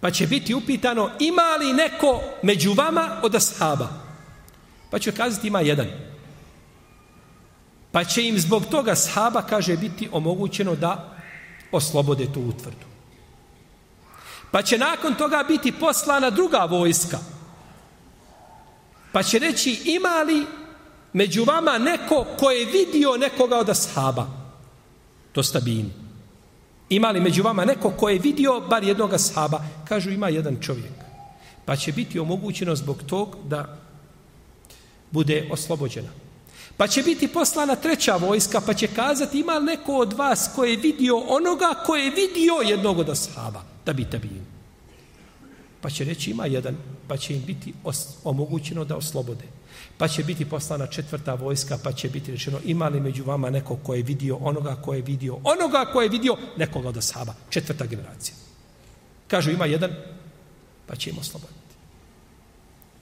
Pa će biti upitano ima li neko među vama od ashaba? Pa će kazati ima jedan. Pa će im zbog toga sahaba, kaže, biti omogućeno da oslobode tu utvrdu. Pa će nakon toga biti poslana druga vojska. Pa će reći ima li među vama neko ko je vidio nekoga od ashaba. To stabini. Ima li među vama neko ko je vidio bar jednog ashaba? Kažu ima jedan čovjek. Pa će biti omogućeno zbog tog da bude oslobođena. Pa će biti poslana treća vojska, pa će kazati ima li neko od vas koji je vidio onoga koji je vidio jednog od ashaba, da bi tabin. Pa će reći ima jedan, pa će im biti omogućeno da oslobode. Pa će biti poslana četvrta vojska, pa će biti rečeno ima li među vama neko ko je vidio onoga ko je vidio onoga ko je vidio nekoga od ashaba. Četvrta generacija. Kažu ima jedan, pa će im osloboditi.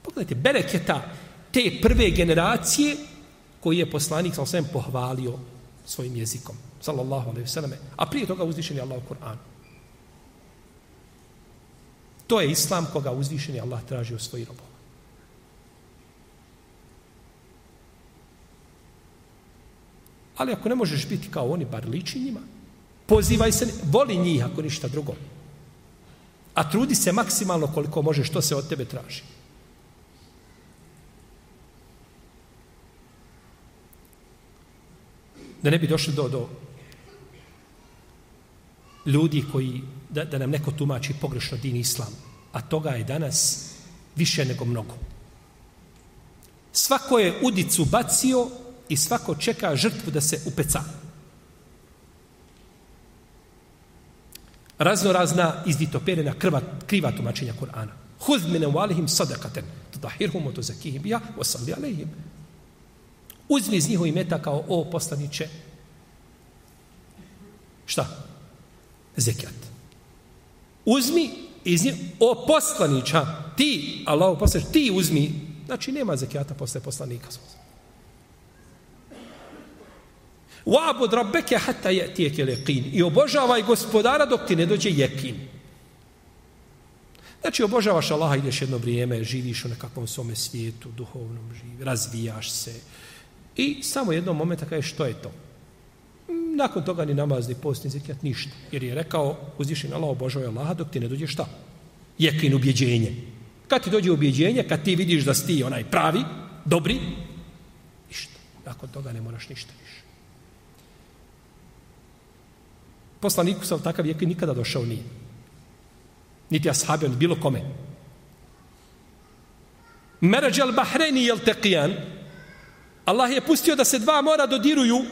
Pogledajte, bereketa ta, te prve generacije koji je poslanik sa osvijem pohvalio svojim jezikom. Sallallahu alaihi vseleme, A prije toga uzvišen je Allah u Kur'anu. To je islam koga uzvišen je Allah traži u svojih robova. Ali ako ne možeš biti kao oni, bar liči njima, pozivaj se, voli njih ako ništa drugo. A trudi se maksimalno koliko možeš, što se od tebe traži. Da ne bi došli do, do ljudi koji, da, da nam neko tumači pogrešno din islam. A toga je danas više nego mnogo. Svako je udicu bacio i svako čeka žrtvu da se upeca. Razno razna izditoperena krva, kriva tumačenja Kur'ana. Huz mine walihim sadakaten, tudahirhum od zakihim ja, osalli alejim. Uzmi iz njihovi meta kao o poslaniće. Šta? Zekijat. Uzmi iz njih, o poslanića, ti, Allah poslanić, ti uzmi, znači nema zekijata posle poslanika. Wa'bud rabbeke hatta ya'tiyaka al-yaqin. I obožavaj gospodara dok ti ne dođe jekin. Znači, obožavaš Allaha, ideš jedno vrijeme, živiš u nekakvom svome svijetu, duhovnom živi, razvijaš se. I samo jednom momenta kaže što je to? Mm, nakon toga ni namaz, ni post, ni zikjat, ništa. Jer je rekao, uzvišen Allah, obožavaj Allaha, dok ti ne dođe šta? Jekin, ubjeđenje. Kad ti dođe ubjeđenje, kad ti vidiš da si ti onaj pravi, dobri, ništa. Nakon toga ne moraš ništa više. Poslaniku sam takav je nikada došao nije. Niti ashabi, bilo kome. Merađ al Bahreni jel teqijan. Allah je pustio da se dva mora dodiruju.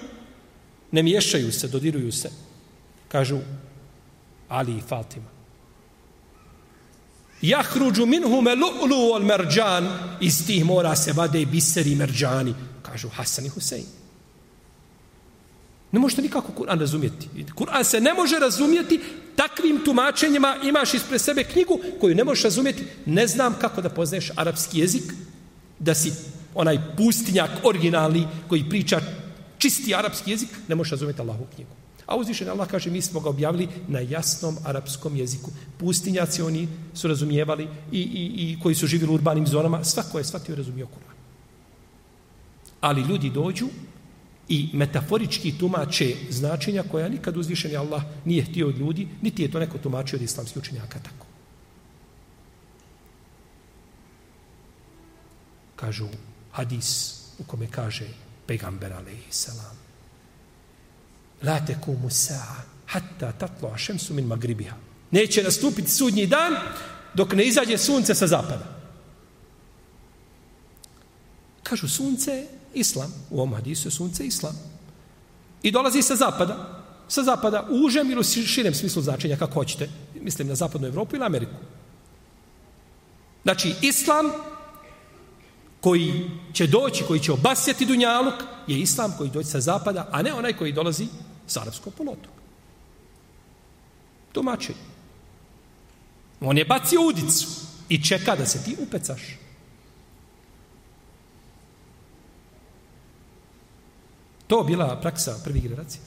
Ne miješaju se, dodiruju se. Kažu Ali i Fatima. Jahruđu minhume lu'lu ol merđan. Iz tih mora se vade biseri merđani. Kažu Hasan i Husein. Ne možete nikako Kur'an razumjeti. Kur'an se ne može razumjeti takvim tumačenjima imaš ispred sebe knjigu koju ne možeš razumjeti. Ne znam kako da poznaješ arapski jezik, da si onaj pustinjak originalni koji priča čisti arapski jezik, ne može razumjeti Allahu knjigu. A uzvišen Allah kaže, mi smo ga objavili na jasnom arapskom jeziku. Pustinjaci oni su razumijevali i, i, i koji su živjeli u urbanim zonama, svako je shvatio i razumio Kur'an. Ali ljudi dođu i metaforički tumače značenja koja nikad uzvišeni Allah nije htio od ljudi, niti je to neko tumačio od islamskih učenjaka tako. Kažu hadis u kome kaže pegamber alaihi salam La tekumu sa'a hatta tatlo ašemsu min magribiha. Neće nastupiti sudnji dan dok ne izađe sunce sa zapada. Kažu sunce islam. U ovom hadisu sunce islam. I dolazi sa zapada. Sa zapada u užem ili u širem smislu značenja kako hoćete. Mislim na zapadnu Evropu ili Ameriku. Znači, islam koji će doći, koji će obasjeti Dunjaluk, je islam koji doći sa zapada, a ne onaj koji dolazi sa arapskog polotoga. Tumači. On je bacio udicu i čeka da se ti upecaš. To bila praksa prvih generacija.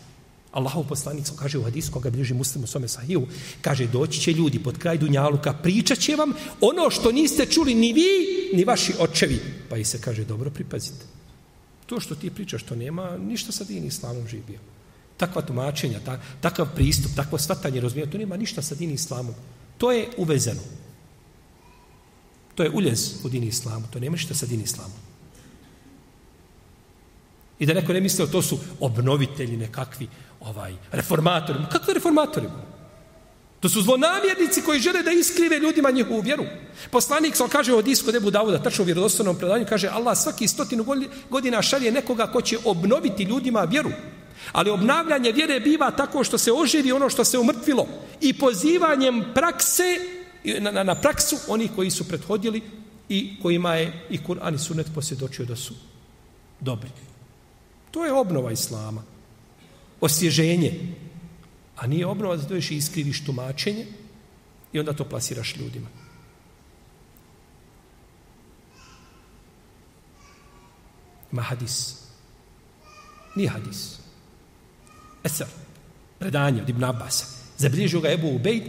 Allahov poslanik kaže u hadisu koga bliži muslimu svome sahiju, kaže doći će ljudi pod kraj Dunjaluka, pričat će vam ono što niste čuli ni vi, ni vaši očevi. Pa i se kaže, dobro pripazite. To što ti pričaš, to nema ništa sa dini islamom živio. Takva tumačenja, ta, takav pristup, takvo svatanje, razumije, to nema ništa sa dini islamom. To je uvezeno. To je uljez u din islamu, to nema ništa sa dini islamom. I da neko ne misle, to su obnovitelji nekakvi, ovaj, reformatorima. Kakvi reformatori? To su zlonamjernici koji žele da iskrive ljudima njihovu vjeru. Poslanik sam kaže od isko debu Davuda, tačno u vjerodostanom predanju, kaže Allah svaki stotinu godina šalje nekoga ko će obnoviti ljudima vjeru. Ali obnavljanje vjere biva tako što se oživi ono što se umrtvilo i pozivanjem prakse na, na, na praksu onih koji su prethodili i kojima je i Kur'an i Sunnet posvjedočio da su dobri. To je obnova Islama. Osvježenje. A nije obnova da doješ i iskriviš tumačenje i onda to plasiraš ljudima. Ima hadis. Nije hadis. Eser. Predanje od Ibn Abasa. Zabilježio ga Ebu Ubejd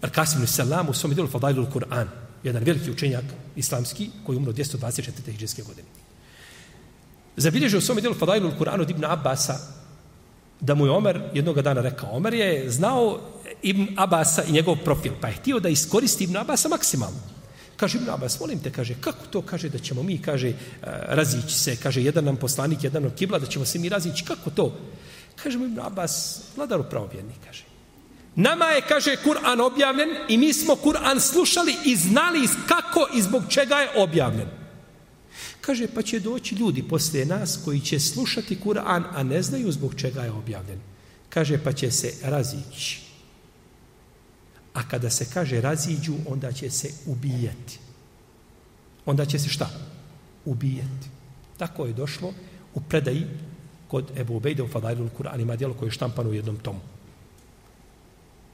Arkasim Salam u svom djelu Fadailu Kur'an. Jedan veliki učenjak islamski koji umro 224. hijđarske godine. Zabilježio u svom dijelu Fadailu Kur'an od Ibn Abbasa da mu je Omer jednog dana rekao. Omer je znao Ibn Abbasa i njegov profil, pa je htio da iskoristi Ibn Abbasa maksimalno. Kaže Ibn Abbas, molim te, kaže, kako to kaže da ćemo mi, kaže, eh, razići se, kaže, jedan nam poslanik, jedan nam kibla, da ćemo se mi razići, kako to? Kaže mu Ibn Abbas, vladaru pravovjerni, kaže. Nama je, kaže, Kur'an objavljen i mi smo Kur'an slušali i znali kako i zbog čega je objavljen. Kaže, pa će doći ljudi poslije nas koji će slušati Kur'an, a ne znaju zbog čega je objavljen. Kaže, pa će se razići. A kada se kaže raziđu, onda će se ubijati. Onda će se šta? Ubijati. Tako je došlo u predaji kod Ebu Ubejde u Fadailu Kur'an. Ima dijelo koje je štampano u jednom tomu.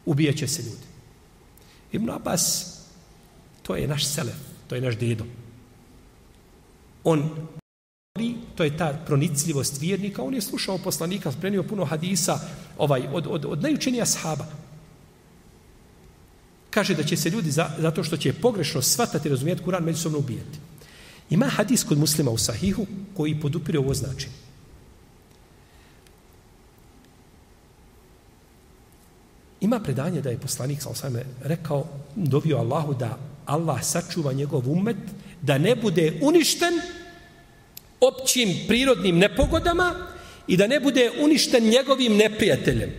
Ubijeće se ljudi. Ibn Abbas, to je naš selef, to je naš dedo on to je ta pronicljivost vjernika, on je slušao poslanika, sprenio puno hadisa ovaj, od, od, od najučenija sahaba. Kaže da će se ljudi, za, zato što će pogrešno shvatati, razumijeti Kur'an, međusobno ubijati. Ima hadis kod muslima u sahihu koji podupire ovo značenje. Ima predanje da je poslanik sa osame rekao, dovio Allahu da Allah sačuva njegov umet, da ne bude uništen općim prirodnim nepogodama i da ne bude uništen njegovim neprijateljem.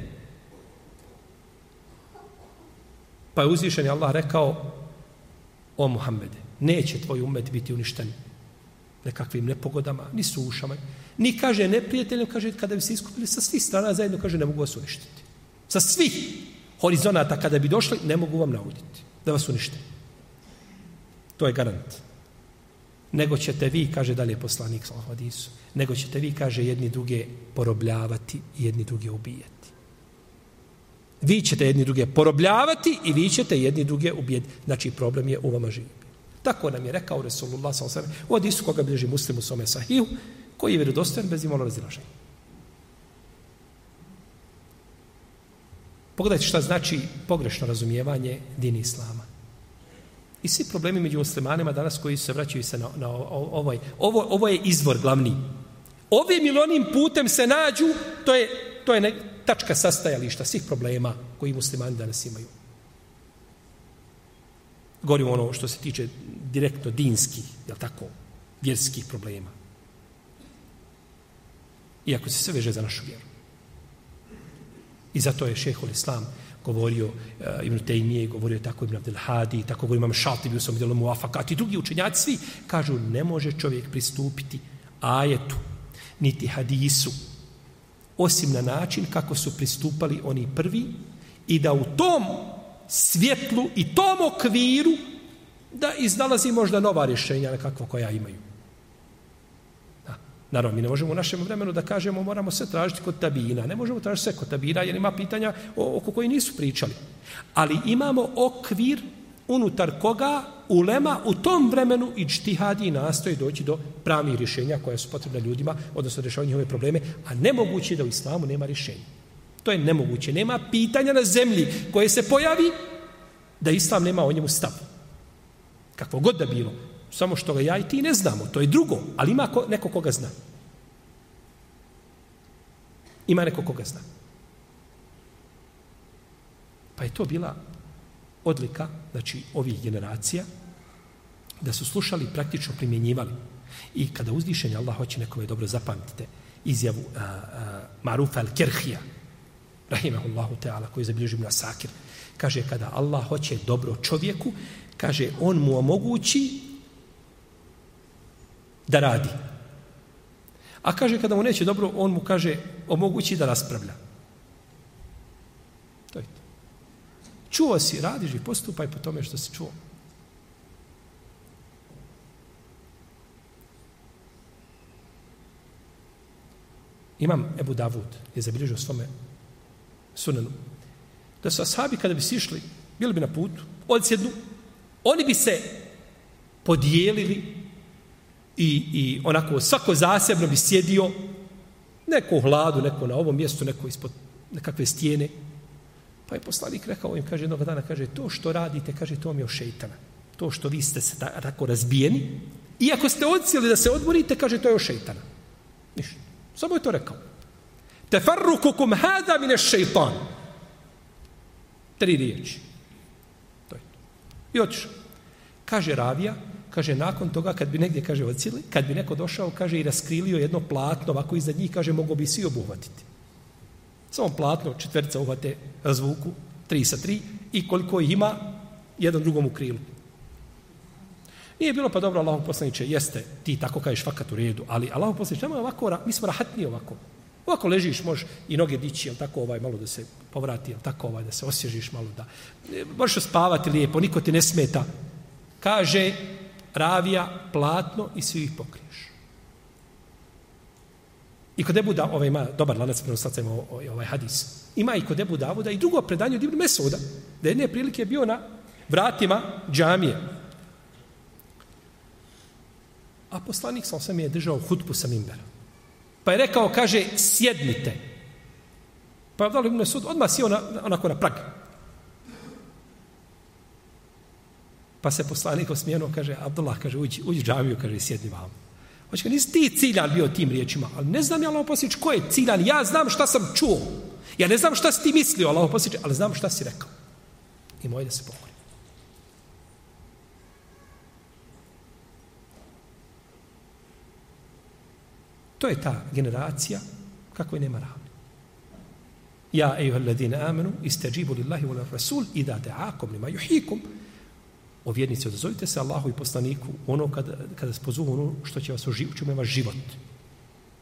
Pa je uzvišen Allah rekao, o Muhammede, neće tvoj umet biti uništen nekakvim nepogodama, ni sušama, ni kaže neprijateljem, kaže kada bi se iskupili sa svih strana zajedno, kaže ne mogu vas uništiti. Sa svih horizonata kada bi došli, ne mogu vam nauditi da vas unište. To je garant nego ćete vi, kaže dalje poslanik sa hadisu, nego ćete vi, kaže, jedni druge porobljavati i jedni druge ubijati. Vi ćete jedni druge porobljavati i vi ćete jedni druge ubijati. Znači, problem je u vama živi. Tako nam je rekao Resulullah s.a.v. u hadisu koga bilježi muslimu svome sahiju, koji je vjerodostojan bez imalo razilaženja. Pogledajte šta znači pogrešno razumijevanje dini Islama. I svi problemi među muslimanima danas koji se vraćaju se na, na ovaj, ovo, ovo je izvor glavni. Ovim ili onim putem se nađu, to je, to je ne, tačka sastajališta svih problema koji muslimani danas imaju. Govorimo ono što se tiče direktno dinskih, je tako, vjerskih problema. Iako se sve veže za našu vjeru. I zato je šehol Islam govorio uh, Ibn Tejmije, govorio tako Ibn Abdel Hadi, tako govorio Imam Šalti, u svom djelu Muafakat i drugi učenjaci, svi kažu ne može čovjek pristupiti ajetu, niti hadisu, osim na način kako su pristupali oni prvi i da u tom svjetlu i tom okviru da iznalazi možda nova rješenja nekakva koja imaju. Naravno, mi ne možemo u našem vremenu da kažemo moramo sve tražiti kod tabina. Ne možemo tražiti sve kod tabina jer ima pitanja oko koji nisu pričali. Ali imamo okvir unutar koga ulema u tom vremenu i čtihadi nastoji doći do pravih rješenja koja su potrebna ljudima, odnosno rješavaju njihove probleme, a nemoguće da u islamu nema rješenja. To je nemoguće. Nema pitanja na zemlji koje se pojavi da islam nema o njemu stav. Kakvo god da bilo. Samo što ga ja i ti ne znamo. To je drugo. Ali ima ko, neko koga zna. Ima neko koga zna. Pa je to bila odlika, znači, ovih generacija, da su slušali i praktično primjenjivali. I kada uzdišenje Allah hoće nekome dobro zapamtite izjavu a, a, Marufa al-Kerhija, rahimahullahu ta'ala, koji je zabilježio na Sakir, kaže, kada Allah hoće dobro čovjeku, kaže, on mu omogući da radi. A kaže, kada mu neće dobro, on mu kaže, omogući da raspravlja. To je to. Čuo si, radiš i postupaj po tome što si čuo. Imam Ebu Davud, je zabilježio svome sunanu, da su ashabi kada bi sišli, bili bi na putu, odsjednu, oni bi se podijelili i, i onako svako zasebno bi sjedio, neko u hladu, neko na ovom mjestu, neko ispod nekakve stijene. Pa je poslanik rekao im, kaže, jednog dana, kaže, to što radite, kaže, to mi je o šeitana. To što vi ste se tako razbijeni, iako ste odcijeli da se odmorite, kaže, to je o šeitana. Ništa. Samo je to rekao. Tefarrukukum hada mine šeitan. Tri riječi. To je to. I otišao. Kaže Ravija, kaže, nakon toga, kad bi negdje, kaže, odcijeli, kad bi neko došao, kaže, i raskrilio jedno platno, ovako iza njih, kaže, mogo bi svi obuhvatiti. Samo platno, četvrca uhvate, razvuku, tri sa tri, i koliko ih ima, jedan drugom u krilu. Nije bilo pa dobro Allahov poslaniče, jeste, ti tako kažeš fakat u redu, ali Allahov poslaniče, nemoj ovako, mi smo rahatni ovako. Ovako ležiš, možeš i noge dići, jel tako ovaj, malo da se povrati, jel tako ovaj, da se osježiš malo, da e, možeš spavati lijepo, niko ti ne smeta. Kaže, ravija, platno i svi ih pokriješ. I kod Ebu Davuda, ovaj ima dobar lanac prenosacajmo ovaj hadis, ima i kod Ebu Davuda i drugo predanje od Ibn Mesuda, da jedne prilike je bio na vratima džamije, A poslanik sa osam je držao hutbu sa mimbera. Pa je rekao, kaže, sjednite. Pa je dali mu Mesud odmah sjeo na, onako na prag. Pa se poslanik osmijenuo, kaže, Abdullah, kaže, uđi, uđi džaviju, kaže, sjedni vam. Hoće ga, nisi ti ciljan bio tim riječima, ali ne znam ja, Allah poslič, ko je ciljan, ja znam šta sam čuo. Ja ne znam šta si ti mislio, Allah poslič, ali znam šta si rekao. I moj da se pokori. To je ta generacija kako je nema ravni. Ja, ejuha ladine amenu, isteđibu lillahi wa rasul i da da'akom lima juhikum. O vjernici, odazovite se Allahu i poslaniku ono kada, kada se pozovu ono što će vas oživiti, čume vaš život.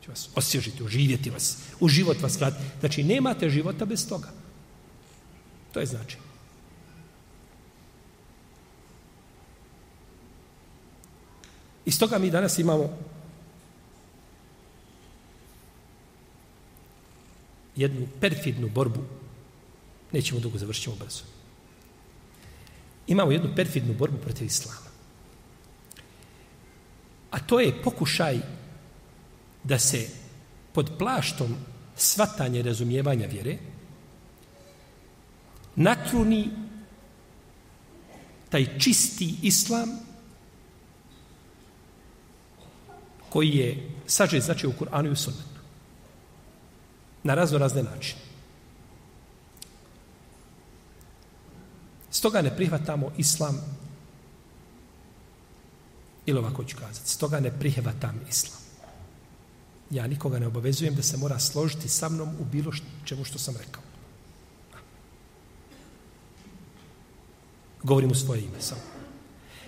Će vas osježiti, oživjeti vas, u život vas vrati. Znači, nemate života bez toga. To je znači. Iz toga mi danas imamo jednu perfidnu borbu Nećemo dugo, završiti brzo. Imamo jednu perfidnu borbu protiv islama. A to je pokušaj da se pod plaštom svatanja i razumijevanja vjere natruni taj čisti islam koji je sažet znači u Kur'anu i u sunnetu. Na razno razne načine. Stoga ne prihvatamo islam ili ovako ću kazati, stoga ne prihvatam islam. Ja nikoga ne obavezujem da se mora složiti sa mnom u bilo čemu što sam rekao. Govorim u svoje ime samo.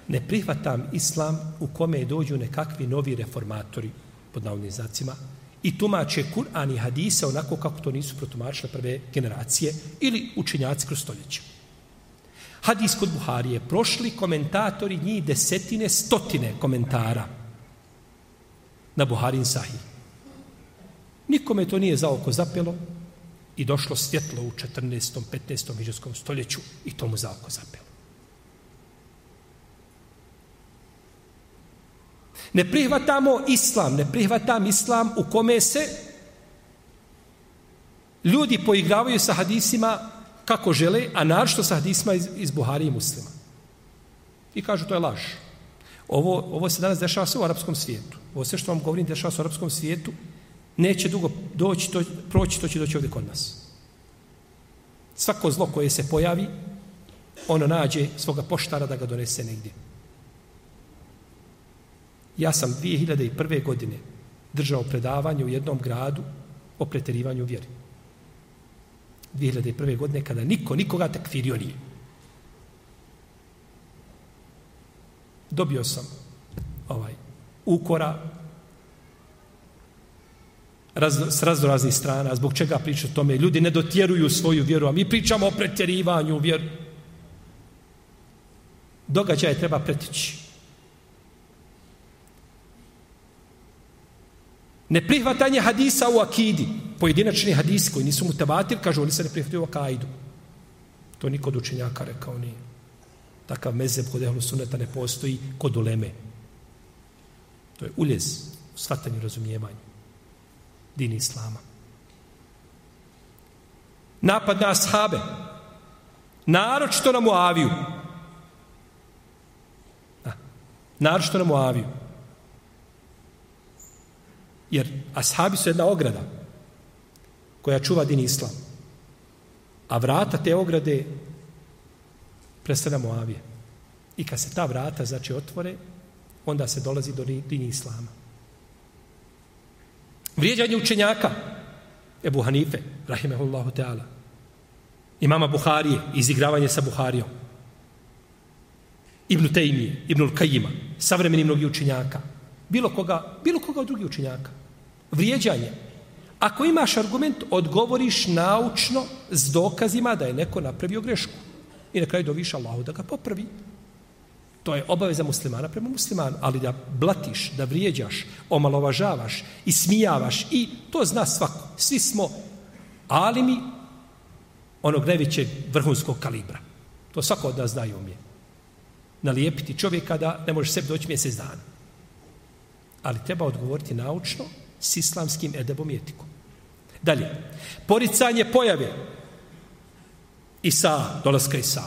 Ne prihvatam islam u kome dođu nekakvi novi reformatori, pod navodnim znacima, i tumače Kur'an i hadise onako kako to nisu protumačile prve generacije ili učenjaci kroz stoljeće. Hadis kod Buharije, prošli komentatori njih desetine, stotine komentara na Buharin Sahih. Nikome to nije za oko zapelo i došlo svjetlo u 14. 15. miđarskom stoljeću i to mu za oko zapelo. Ne prihvatamo islam, ne prihvatam islam u kome se ljudi poigravaju sa hadisima kako žele, a naročito sa hadisma iz, iz Buhari i muslima. I kažu to je laž. Ovo, ovo se danas dešava sve u arapskom svijetu. Ovo sve što vam govorim dešava se u arapskom svijetu, neće dugo doći, to, proći, to će doći ovdje kod nas. Svako zlo koje se pojavi, ono nađe svoga poštara da ga donese negdje. Ja sam 2001. godine držao predavanje u jednom gradu o preterivanju vjeri. 2001. godine kada niko nikoga takfirio nije. Dobio sam ovaj ukora raz, s raznoraznih strana, zbog čega priča o tome. Ljudi ne dotjeruju svoju vjeru, a mi pričamo o pretjerivanju vjeru. Događaje treba pretići. Neprihvatanje hadisa u akidi, pojedinačni hadisi koji nisu mutavatir, kažu oni se ne prihvataju u akaidu. To niko od učenjaka rekao nije. Takav mezeb kod ehlu suneta ne postoji kod uleme. To je uljez u shvatanju razumijevanju dini islama. Napad na ashabe. Naročito na Muaviju. Naročito na Muaviju. Jer ashabi su jedna ograda koja čuva din islam. A vrata te ograde predstavlja Moavije. I kad se ta vrata znači otvore, onda se dolazi do din islama. Vrijeđanje učenjaka Ebu Hanife, rahimehullahu teala. Imama Buharije, izigravanje sa Buharijom. Ibn Tejmije, Ibn Kajima, savremeni mnogi učenjaka. Bilo koga, bilo koga od drugih učenjaka. Vrijeđanje. Ako imaš argument, odgovoriš naučno s dokazima da je neko napravio grešku. I na kraju doviš Allahu da ga popravi. To je obaveza muslimana prema muslimanu. Ali da blatiš, da vrijeđaš, omalovažavaš i smijavaš i to zna svako. Svi smo alimi onog najvećeg vrhunskog kalibra. To svako od nas zna i umije. Nalijepiti čovjeka da ne može sebi doći mjesec dana. Ali treba odgovoriti naučno s islamskim edebom i etikom. Dalje, poricanje pojave Isa, dolaska Isa,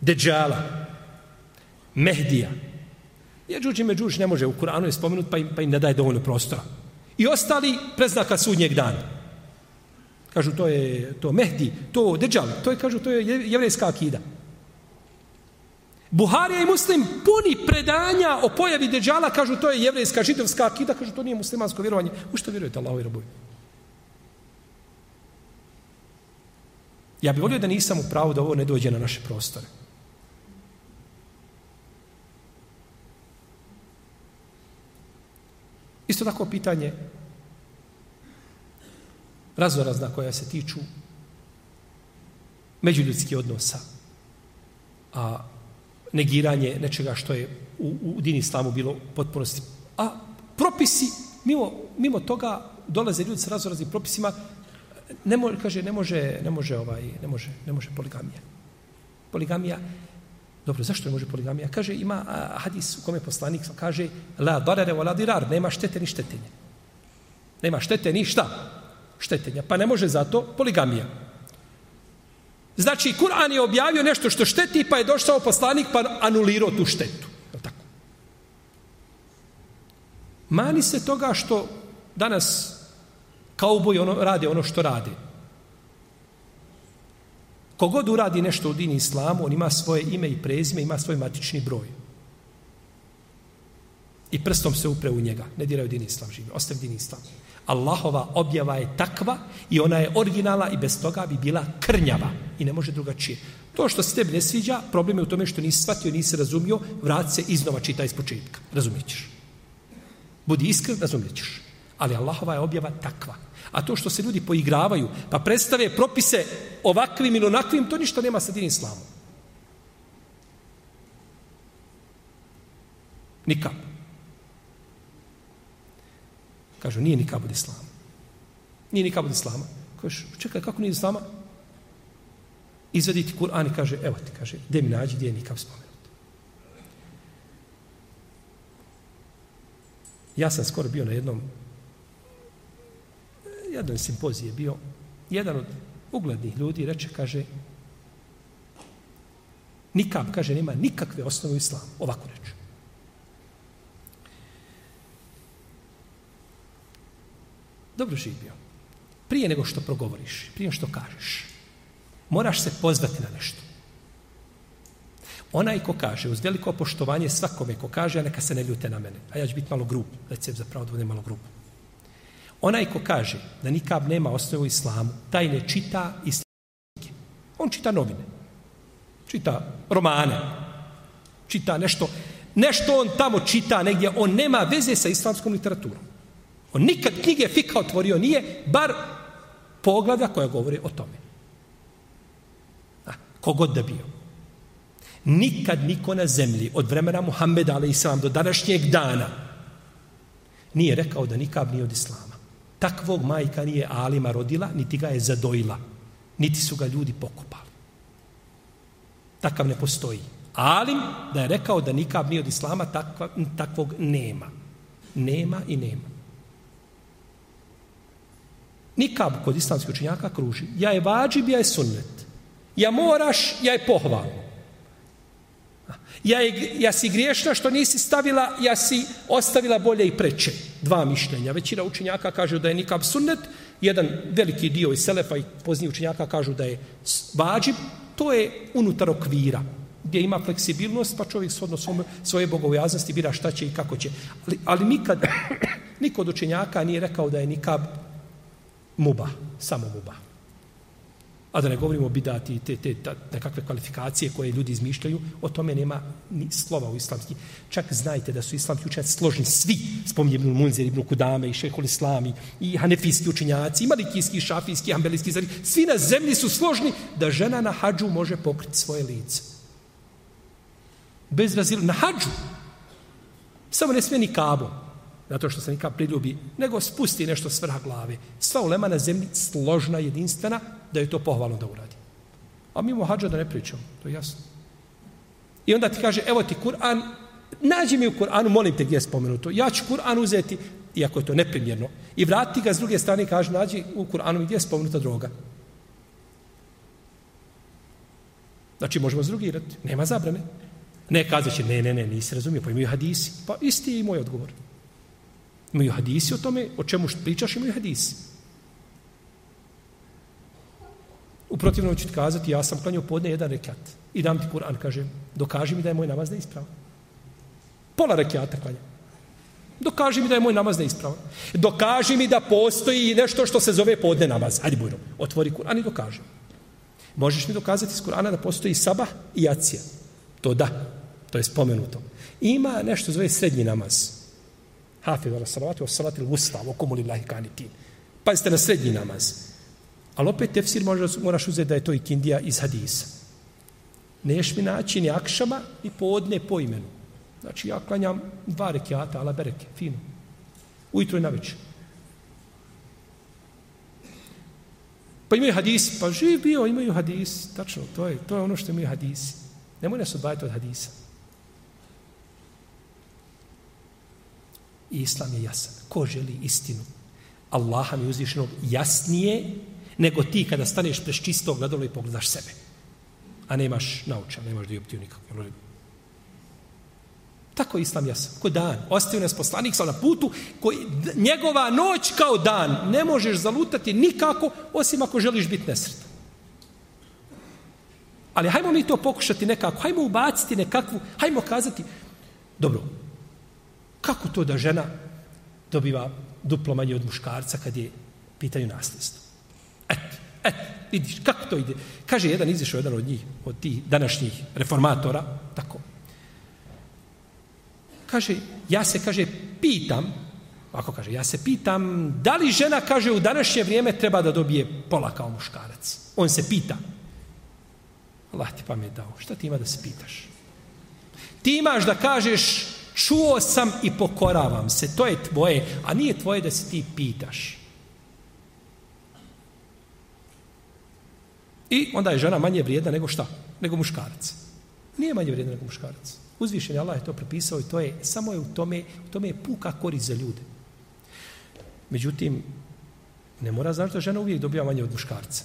Deđala, Mehdija, Jeđuđ i Međuđ ne može u Kuranu je spomenut pa im, pa im ne daje dovoljno prostora. I ostali preznaka sudnjeg dana. Kažu to je to Mehdi, to Deđal, to je, kažu, to je jevrejska akida. Buharija i muslim puni predanja o pojavi Deđala, kažu to je jevrejska židovska akida, kažu to nije muslimansko vjerovanje. U što vjerujete Allahu i Rabuju? Ja bih volio da nisam u pravu da ovo ne dođe na naše prostore. Isto tako pitanje razorazna koja se tiču međuljudskih odnosa. A negiranje nečega što je u, u dini islamu bilo potpunosti. A propisi, mimo, mimo toga dolaze ljudi sa razoraznim propisima, ne može, kaže, ne može, ne može ovaj, ne može, ne može poligamija. Poligamija, dobro, zašto ne može poligamija? Kaže, ima a, hadis u kome poslanik kaže, la darare wa la dirar, nema štete ni štetenje. Nema štete ni šta? Štetenja. Pa ne može zato poligamija. Znači, Kur'an je objavio nešto što šteti, pa je došao poslanik pa anulirao tu štetu. Je tako? Mani se toga što danas kauboj ono, rade ono što rade. Kogod uradi nešto u dini islamu, on ima svoje ime i prezime, ima svoj matični broj. I prstom se upre u njega. Ne diraju dini islam živi. Ostavi dini islam. Allahova objava je takva i ona je originala i bez toga bi bila krnjava i ne može drugačije. To što se tebi ne sviđa, problem je u tome što nisi shvatio, nisi razumio, vrati se iznova čita iz početka. Razumit ćeš. Budi iskren, razumjet ćeš. Ali Allahova je objava takva. A to što se ljudi poigravaju, pa predstave propise ovakvim ili onakvim, to ništa nema sa din islamom. Nikako. Kažu, nije nikab od islama. Nije nikab od islama. Kažu, čekaj, kako nije islama? Izvedi ti Kur'an i kaže, evo ti, kaže, gdje mi nađi, gdje je nikab spomenut. Ja sam skoro bio na jednom jednom simpoziji je bio jedan od uglednih ljudi reče, kaže, nikab, kaže, nema nikakve osnove u islamu. Ovako reče. Dobro živio. Prije nego što progovoriš, prije nego što kažeš, moraš se pozvati na nešto. Onaj ko kaže, uz veliko poštovanje svakome ko kaže, a neka se ne ljute na mene. A ja ću biti malo grub, recimo zapravo da budem malo grub. Onaj ko kaže da nikab nema osnovu islamu, taj ne čita islamske. On čita novine. Čita romane. Čita nešto. Nešto on tamo čita negdje. On nema veze sa islamskom literaturom. On nikad knjige fika otvorio nije, bar poglada koja govori o tome. A, kogod da bio. Nikad niko na zemlji od vremena Muhammeda, ali islam, do današnjeg dana, nije rekao da nikab nije od islama. Takvog majka nije Alima rodila, niti ga je zadojila, niti su ga ljudi pokopali. Takav ne postoji. Alim da je rekao da nikab nije od Islama, takva, takvog nema. Nema i nema. Nikab kod islamskih učenjaka kruži. Ja je vađib, ja je sunnet. Ja moraš, ja je pohvalno. Ja, je, ja si griješna što nisi stavila, ja si ostavila bolje i preče. Dva mišljenja. Većina učenjaka kaže da je nikab sunnet, jedan veliki dio iz Selefa i pozni učenjaka kažu da je vađib, to je unutar okvira gdje ima fleksibilnost, pa čovjek shodno svoje, svoje bogovjaznosti bira šta će i kako će. Ali, ali nikad, niko od učenjaka nije rekao da je nikab muba, samo muba. A da ne govorimo o bidati te, te ta, nekakve kvalifikacije koje ljudi izmišljaju, o tome nema ni slova u islamski. Čak znajte da su islamski učenjaci složni svi, spominje Ibn Munzir, Ibn Kudame i Šehol Islami, i hanefijski učenjaci, i malikijski, i šafijski, i ambelijski, zari, svi na zemlji su složni da žena na hađu može pokriti svoje lice. Bez razila, na hađu. Samo ne smije ni kabom zato što se nikad priljubi, nego spusti nešto s vrha glave. Sva ulema na zemlji složna, jedinstvena, da je to pohvalno da uradi. A mimo hađa da ne pričamo, to je jasno. I onda ti kaže, evo ti Kur'an, nađi mi u Kur'anu, molim te gdje je spomenuto, ja ću Kur'an uzeti, iako je to neprimjerno, i vrati ga s druge strane i kaže, nađi u Kur'anu gdje je spomenuta droga. Znači, možemo zrugirati, nema zabrane. Ne, kazat će, ne, ne, ne, nisi razumio, pa imaju hadisi. Pa isti je i moj odgovor. Imaju hadisi o tome, o čemu pričaš, imaju hadisi. U protivnom ću ti kazati, ja sam klanio podne jedan rekat i dam ti Kur'an, kaže, dokaži mi da je moj namaz neispravan. Pola rekata klanja. Dokaži mi da je moj namaz neispravan. Dokaži mi da postoji nešto što se zove podne namaz. Ajde, bujno, otvori Kur'an i dokaži. Možeš mi dokazati iz Kur'ana da postoji sabah i jacija. To da, to je spomenuto. Ima nešto zove srednji namaz. Hafiz ala salavati, wa salati l-wusta, wa kumu lillahi kanitin. Pazite na srednji namaz. Ali opet tefsir možeš, moraš uzeti da je to i kindija iz hadisa. Neš mi naći ni akšama i podne po imenu. Znači ja klanjam dva rekiata, ala bereke, fino. Ujutro i na večer. Pa imaju hadis, pa živ bio, imaju hadis, tačno, to je, to je ono što imaju hadisi. Nemoj nas odbaviti od hadisa. I islam je jasan. Ko želi istinu? Allaha mi uzvišenog jasnije nego ti kada staneš preš čistog gledalo i pogledaš sebe. A nemaš nauča, nemaš dioptiju nikakvu. Tako je islam jasan. Ko dan. Ostavio nas poslanik sa na putu koji, njegova noć kao dan. Ne možeš zalutati nikako osim ako želiš biti nesretan. Ali hajmo mi to pokušati nekako. Hajmo ubaciti nekakvu. Hajmo kazati. Dobro. Kako to da žena dobiva duplo manje od muškarca kad je pitanju nasljedstvo? Eto, eto, vidiš, kako to ide? Kaže jedan izišao, jedan od njih, od tih današnjih reformatora, tako, kaže, ja se, kaže, pitam, ako kaže, ja se pitam, da li žena, kaže, u današnje vrijeme treba da dobije pola kao muškarac? On se pita. Allah ti pamet dao, šta ti ima da se pitaš? Ti imaš da kažeš, čuo sam i pokoravam se, to je tvoje, a nije tvoje da se ti pitaš. I onda je žena manje vrijedna nego šta? Nego muškarac. Nije manje vrijedna nego muškarac. Uzvišen je Allah je to propisao i to je, samo je u tome, u tome je puka korist za ljude. Međutim, ne mora znači da žena uvijek dobija manje od muškarca.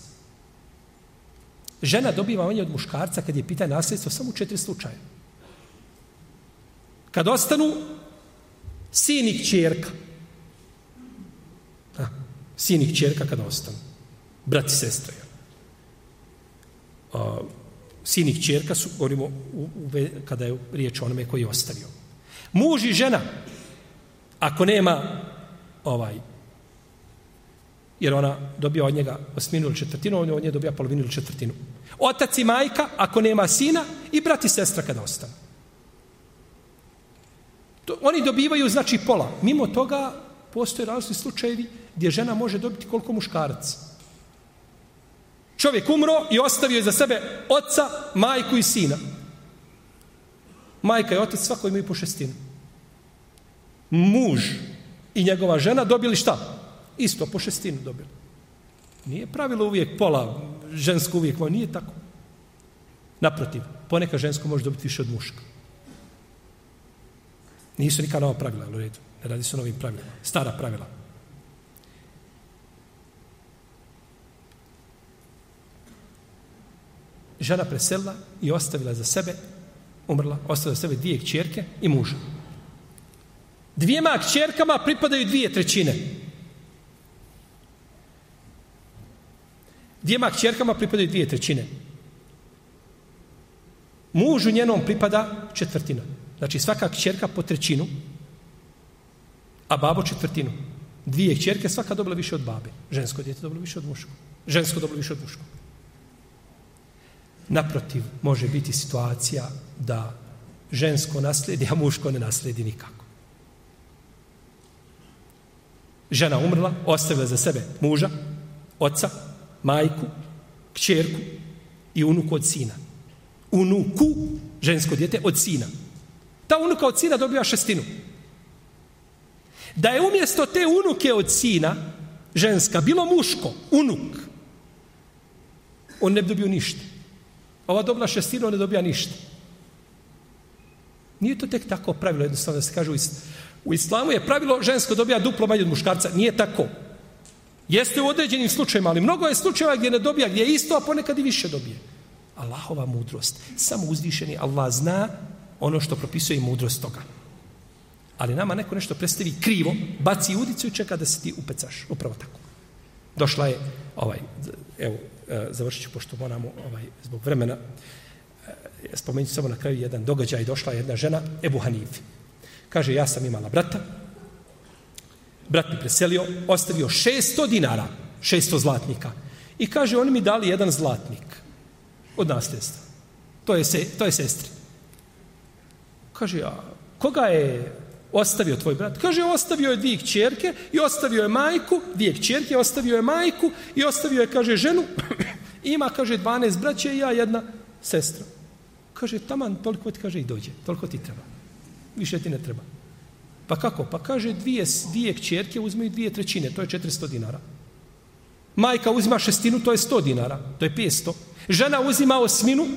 Žena dobiva manje od muškarca kad je pita nasljedstvo samo u četiri slučaje. Kad ostanu sin i čerka. A, sin i čerka kad ostanu. Brat i sestra. A, sin i čerka su, govorimo, u, u, kada je riječ o onome koji je ostavio. Muž i žena, ako nema ovaj, jer ona dobija od njega osminu ili četvrtinu, on od nje dobija polovinu ili četvrtinu. Otac i majka, ako nema sina, i brat i sestra kada ostane. To, oni dobivaju, znači, pola. Mimo toga, postoje različiti slučajevi gdje žena može dobiti koliko muškarac. Čovjek umro i ostavio je za sebe oca, majku i sina. Majka i otac svako imaju po šestinu. Muž i njegova žena dobili šta? Isto, po šestinu dobili. Nije pravilo uvijek pola, žensko uvijek, nije tako. Naprotiv, poneka žensko može dobiti više od muška. Nisu nikada nova pravila, u redu. Ne radi se o novim pravilima. Stara pravila. žena preselila i ostavila za sebe, umrla, ostavila za sebe dvije kćerke i muža. Dvijema kćerkama pripadaju dvije trećine. Dvijema kćerkama pripadaju dvije trećine. Mužu njenom pripada četvrtina. Znači svaka kćerka po trećinu, a babo četvrtinu. Dvije kćerke svaka dobila više od babe. Žensko djete dobilo više od muško. Žensko dobilo više od muško. Naprotiv, može biti situacija da žensko nasledi, a muško ne nasledi nikako. Žena umrla, ostavila za sebe muža, oca, majku, kćerku i unuku od sina. Unuku, žensko djete, od sina. Ta unuka od sina dobija šestinu. Da je umjesto te unuke od sina, ženska, bilo muško, unuk, on ne bi dobio ništa. Ova dobila šestinu, on ne dobija ništa. Nije to tek tako pravilo, jednostavno da se kaže u islamu je pravilo žensko dobija duplo manje od muškarca. Nije tako. Jeste u određenim slučajima, ali mnogo je slučajeva gdje ne dobija, gdje je isto, a ponekad i više dobije. Allahova mudrost. Samo uzvišeni Allah zna ono što propisuje mudrost toga. Ali nama neko nešto predstavi krivo, baci udicu i čeka da se ti upecaš. Upravo tako. Došla je, ovaj, evo, e, završit ću, pošto moramo ovaj, zbog vremena, e, spomenut samo na kraju jedan događaj, došla je jedna žena, Ebu Hanifi. Kaže, ja sam imala brata, brat mi preselio, ostavio 600 dinara, 600 zlatnika. I kaže, oni mi dali jedan zlatnik od nasljedstva. To je, se, to je sestri. Kaže, a koga je ostavio tvoj brat? Kaže, ostavio je dvije kćerke i ostavio je majku, dvije kćerke, ostavio je majku i ostavio je, kaže, ženu. Ima, kaže, 12 braće i ja jedna sestra. Kaže, taman, toliko ti, kaže, i dođe. Toliko ti treba. Više ti ne treba. Pa kako? Pa kaže, dvije, dvije kćerke uzmeju dvije trećine. To je 400 dinara. Majka uzima šestinu, to je 100 dinara, to je 500. Žena uzima osminu,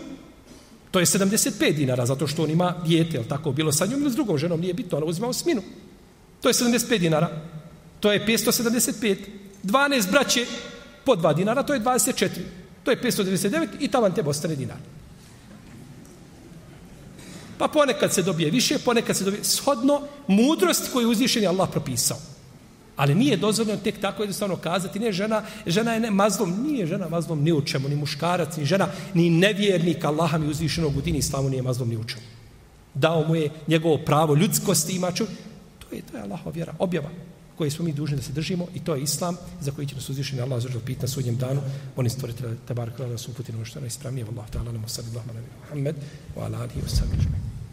to je 75 dinara, zato što on ima dijete, ali tako, bilo sa njom ili s drugom ženom, nije bitno, ona uzima osminu. To je 75 dinara, to je 575. 12 braće po 2 dinara, to je 24. To je 599 i tavan tebe ostane dinar. Pa ponekad se dobije više, ponekad se dobije shodno mudrost koju uzvišen je Allah propisao. Ali nije dozvoljeno tek tako jednostavno kazati, ne žena, žena je ne mazlom, nije žena mazlom ni u čemu, ni muškarac, ni žena, ni nevjernik Allaha mi uzvišenog u dini islamu nije mazlom ni u čemu. Dao mu je njegovo pravo ljudskosti ima ču, to je, to je Allahova vjera, objava koje smo mi dužni da se držimo i to je islam za koji će nas uzvišeni Allah zađer pit na sudnjem danu. Oni stvoritelj tabar bar su uputili ono što je najispravnije. Allah ta'ala namo sallallahu alaihi wa sallam wa ala alihi wa sallam